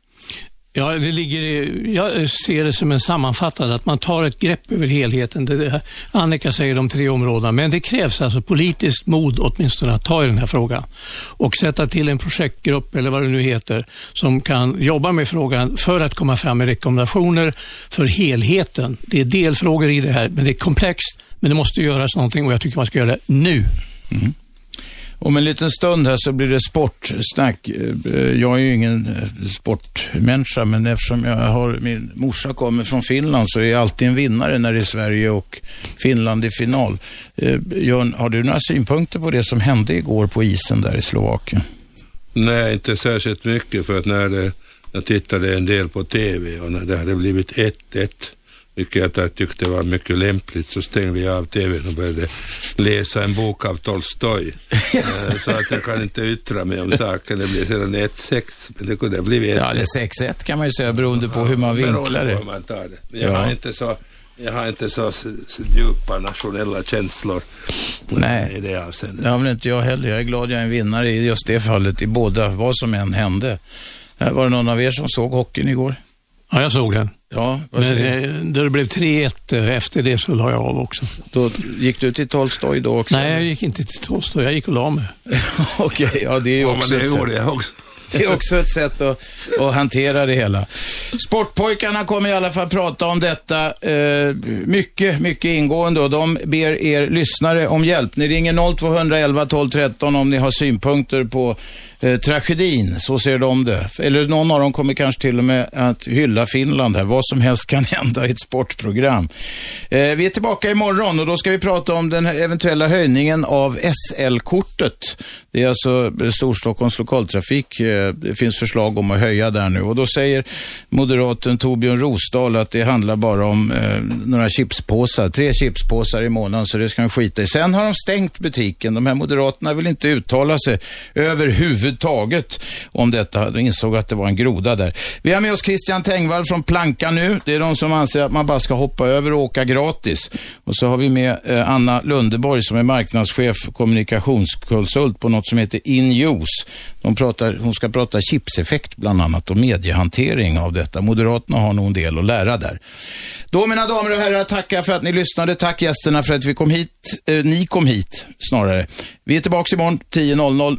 C: Ja, det ligger i, jag ser det som en sammanfattande, att man tar ett grepp över helheten. Det, det, Annika säger de tre områdena, men det krävs alltså politiskt mod åtminstone att ta i den här frågan och sätta till en projektgrupp eller vad det nu heter som kan jobba med frågan för att komma fram med rekommendationer för helheten. Det är delfrågor i det här, men det är komplext, men det måste göras någonting och jag tycker man ska göra det nu. Mm.
B: Om en liten stund här så blir det sportsnack. Eh, jag är ju ingen eh, sportmänniska, men eftersom jag har, min morsa kommer från Finland så är jag alltid en vinnare när det är Sverige och Finland i final. Eh, Jörn, har du några synpunkter på det som hände igår på isen där i Slovakien?
O: Nej, inte särskilt mycket för att när det, jag tittade en del på TV och när det hade blivit 1-1, vilket jag tyckte var mycket lämpligt, så stängde jag av TVn och började läsa en bok av Tolstoj. Eh, så att jag kan inte yttra mig om saken. Det blev sedan 1-6, men det kunde ha blivit 1-1.
B: Ja, eller 6-1 kan man ju säga beroende på hur man vinklar det.
O: på hur man tar det. Jag
B: Ja.
O: har inte så jag har inte så, så, så djupa nationella känslor
B: Nej.
O: i det avseendet.
B: Det har väl inte jag heller. Jag är glad jag är en vinnare i just det fallet, i båda, vad som än hände. Eh, Var det någon av er som såg hockeyn igår?
C: Ja, jag såg den.
B: Ja,
C: Men
B: säger
C: eh, det blev 3-1 eh, efter det så la jag av också.
B: Då gick du till Tolstoj då också?
C: Nej, jag gick inte till Tolstoj. Jag gick och la mig.
B: Okej, ja det är ju
O: Ja, men
B: också
O: det
B: sätt.
O: jag också.
B: Det är också ett sätt att, att hantera det hela. Sportpojkarna kommer i alla fall prata om detta eh, mycket, mycket ingående och de ber er lyssnare om hjälp. Ni ringer 0211 12 13 om ni har synpunkter på eh, tragedin. Så ser de det. Eller någon av dem kommer kanske till och med att hylla Finland här. Vad som helst kan hända i ett sportprogram. Eh, vi är tillbaka imorgon och då ska vi prata om den eventuella höjningen av SL-kortet. Det är alltså eh, Storstockholms lokaltrafik. Eh, Det finns förslag om att höja där nu. Och då säger moderaten Torbjörn Rosdahl att det handlar bara om eh, några chipspåsar. Tre chipspåsar i månaden, så det ska de skita i. Sen har de stängt butiken. De här moderaterna vill inte uttala sig överhuvudtaget om detta. De insåg att det var en groda där. Vi har med oss Christian Tengvall från Planka nu. Det är de som anser att man bara ska hoppa över och åka gratis. Och så har vi med eh, Anna Lundeborg som är marknadschef kommunikationskonsult på något som heter InUse. De pratar, hon ska prata chipseffekt bland annat och mediehantering av detta. Moderaterna har nog en del att lära där. Då mina damer och herrar, tackar för att ni lyssnade. Tack gästerna för att vi kom hit. Eh, ni kom hit snarare. Vi är tillbaka imorgon 10.00.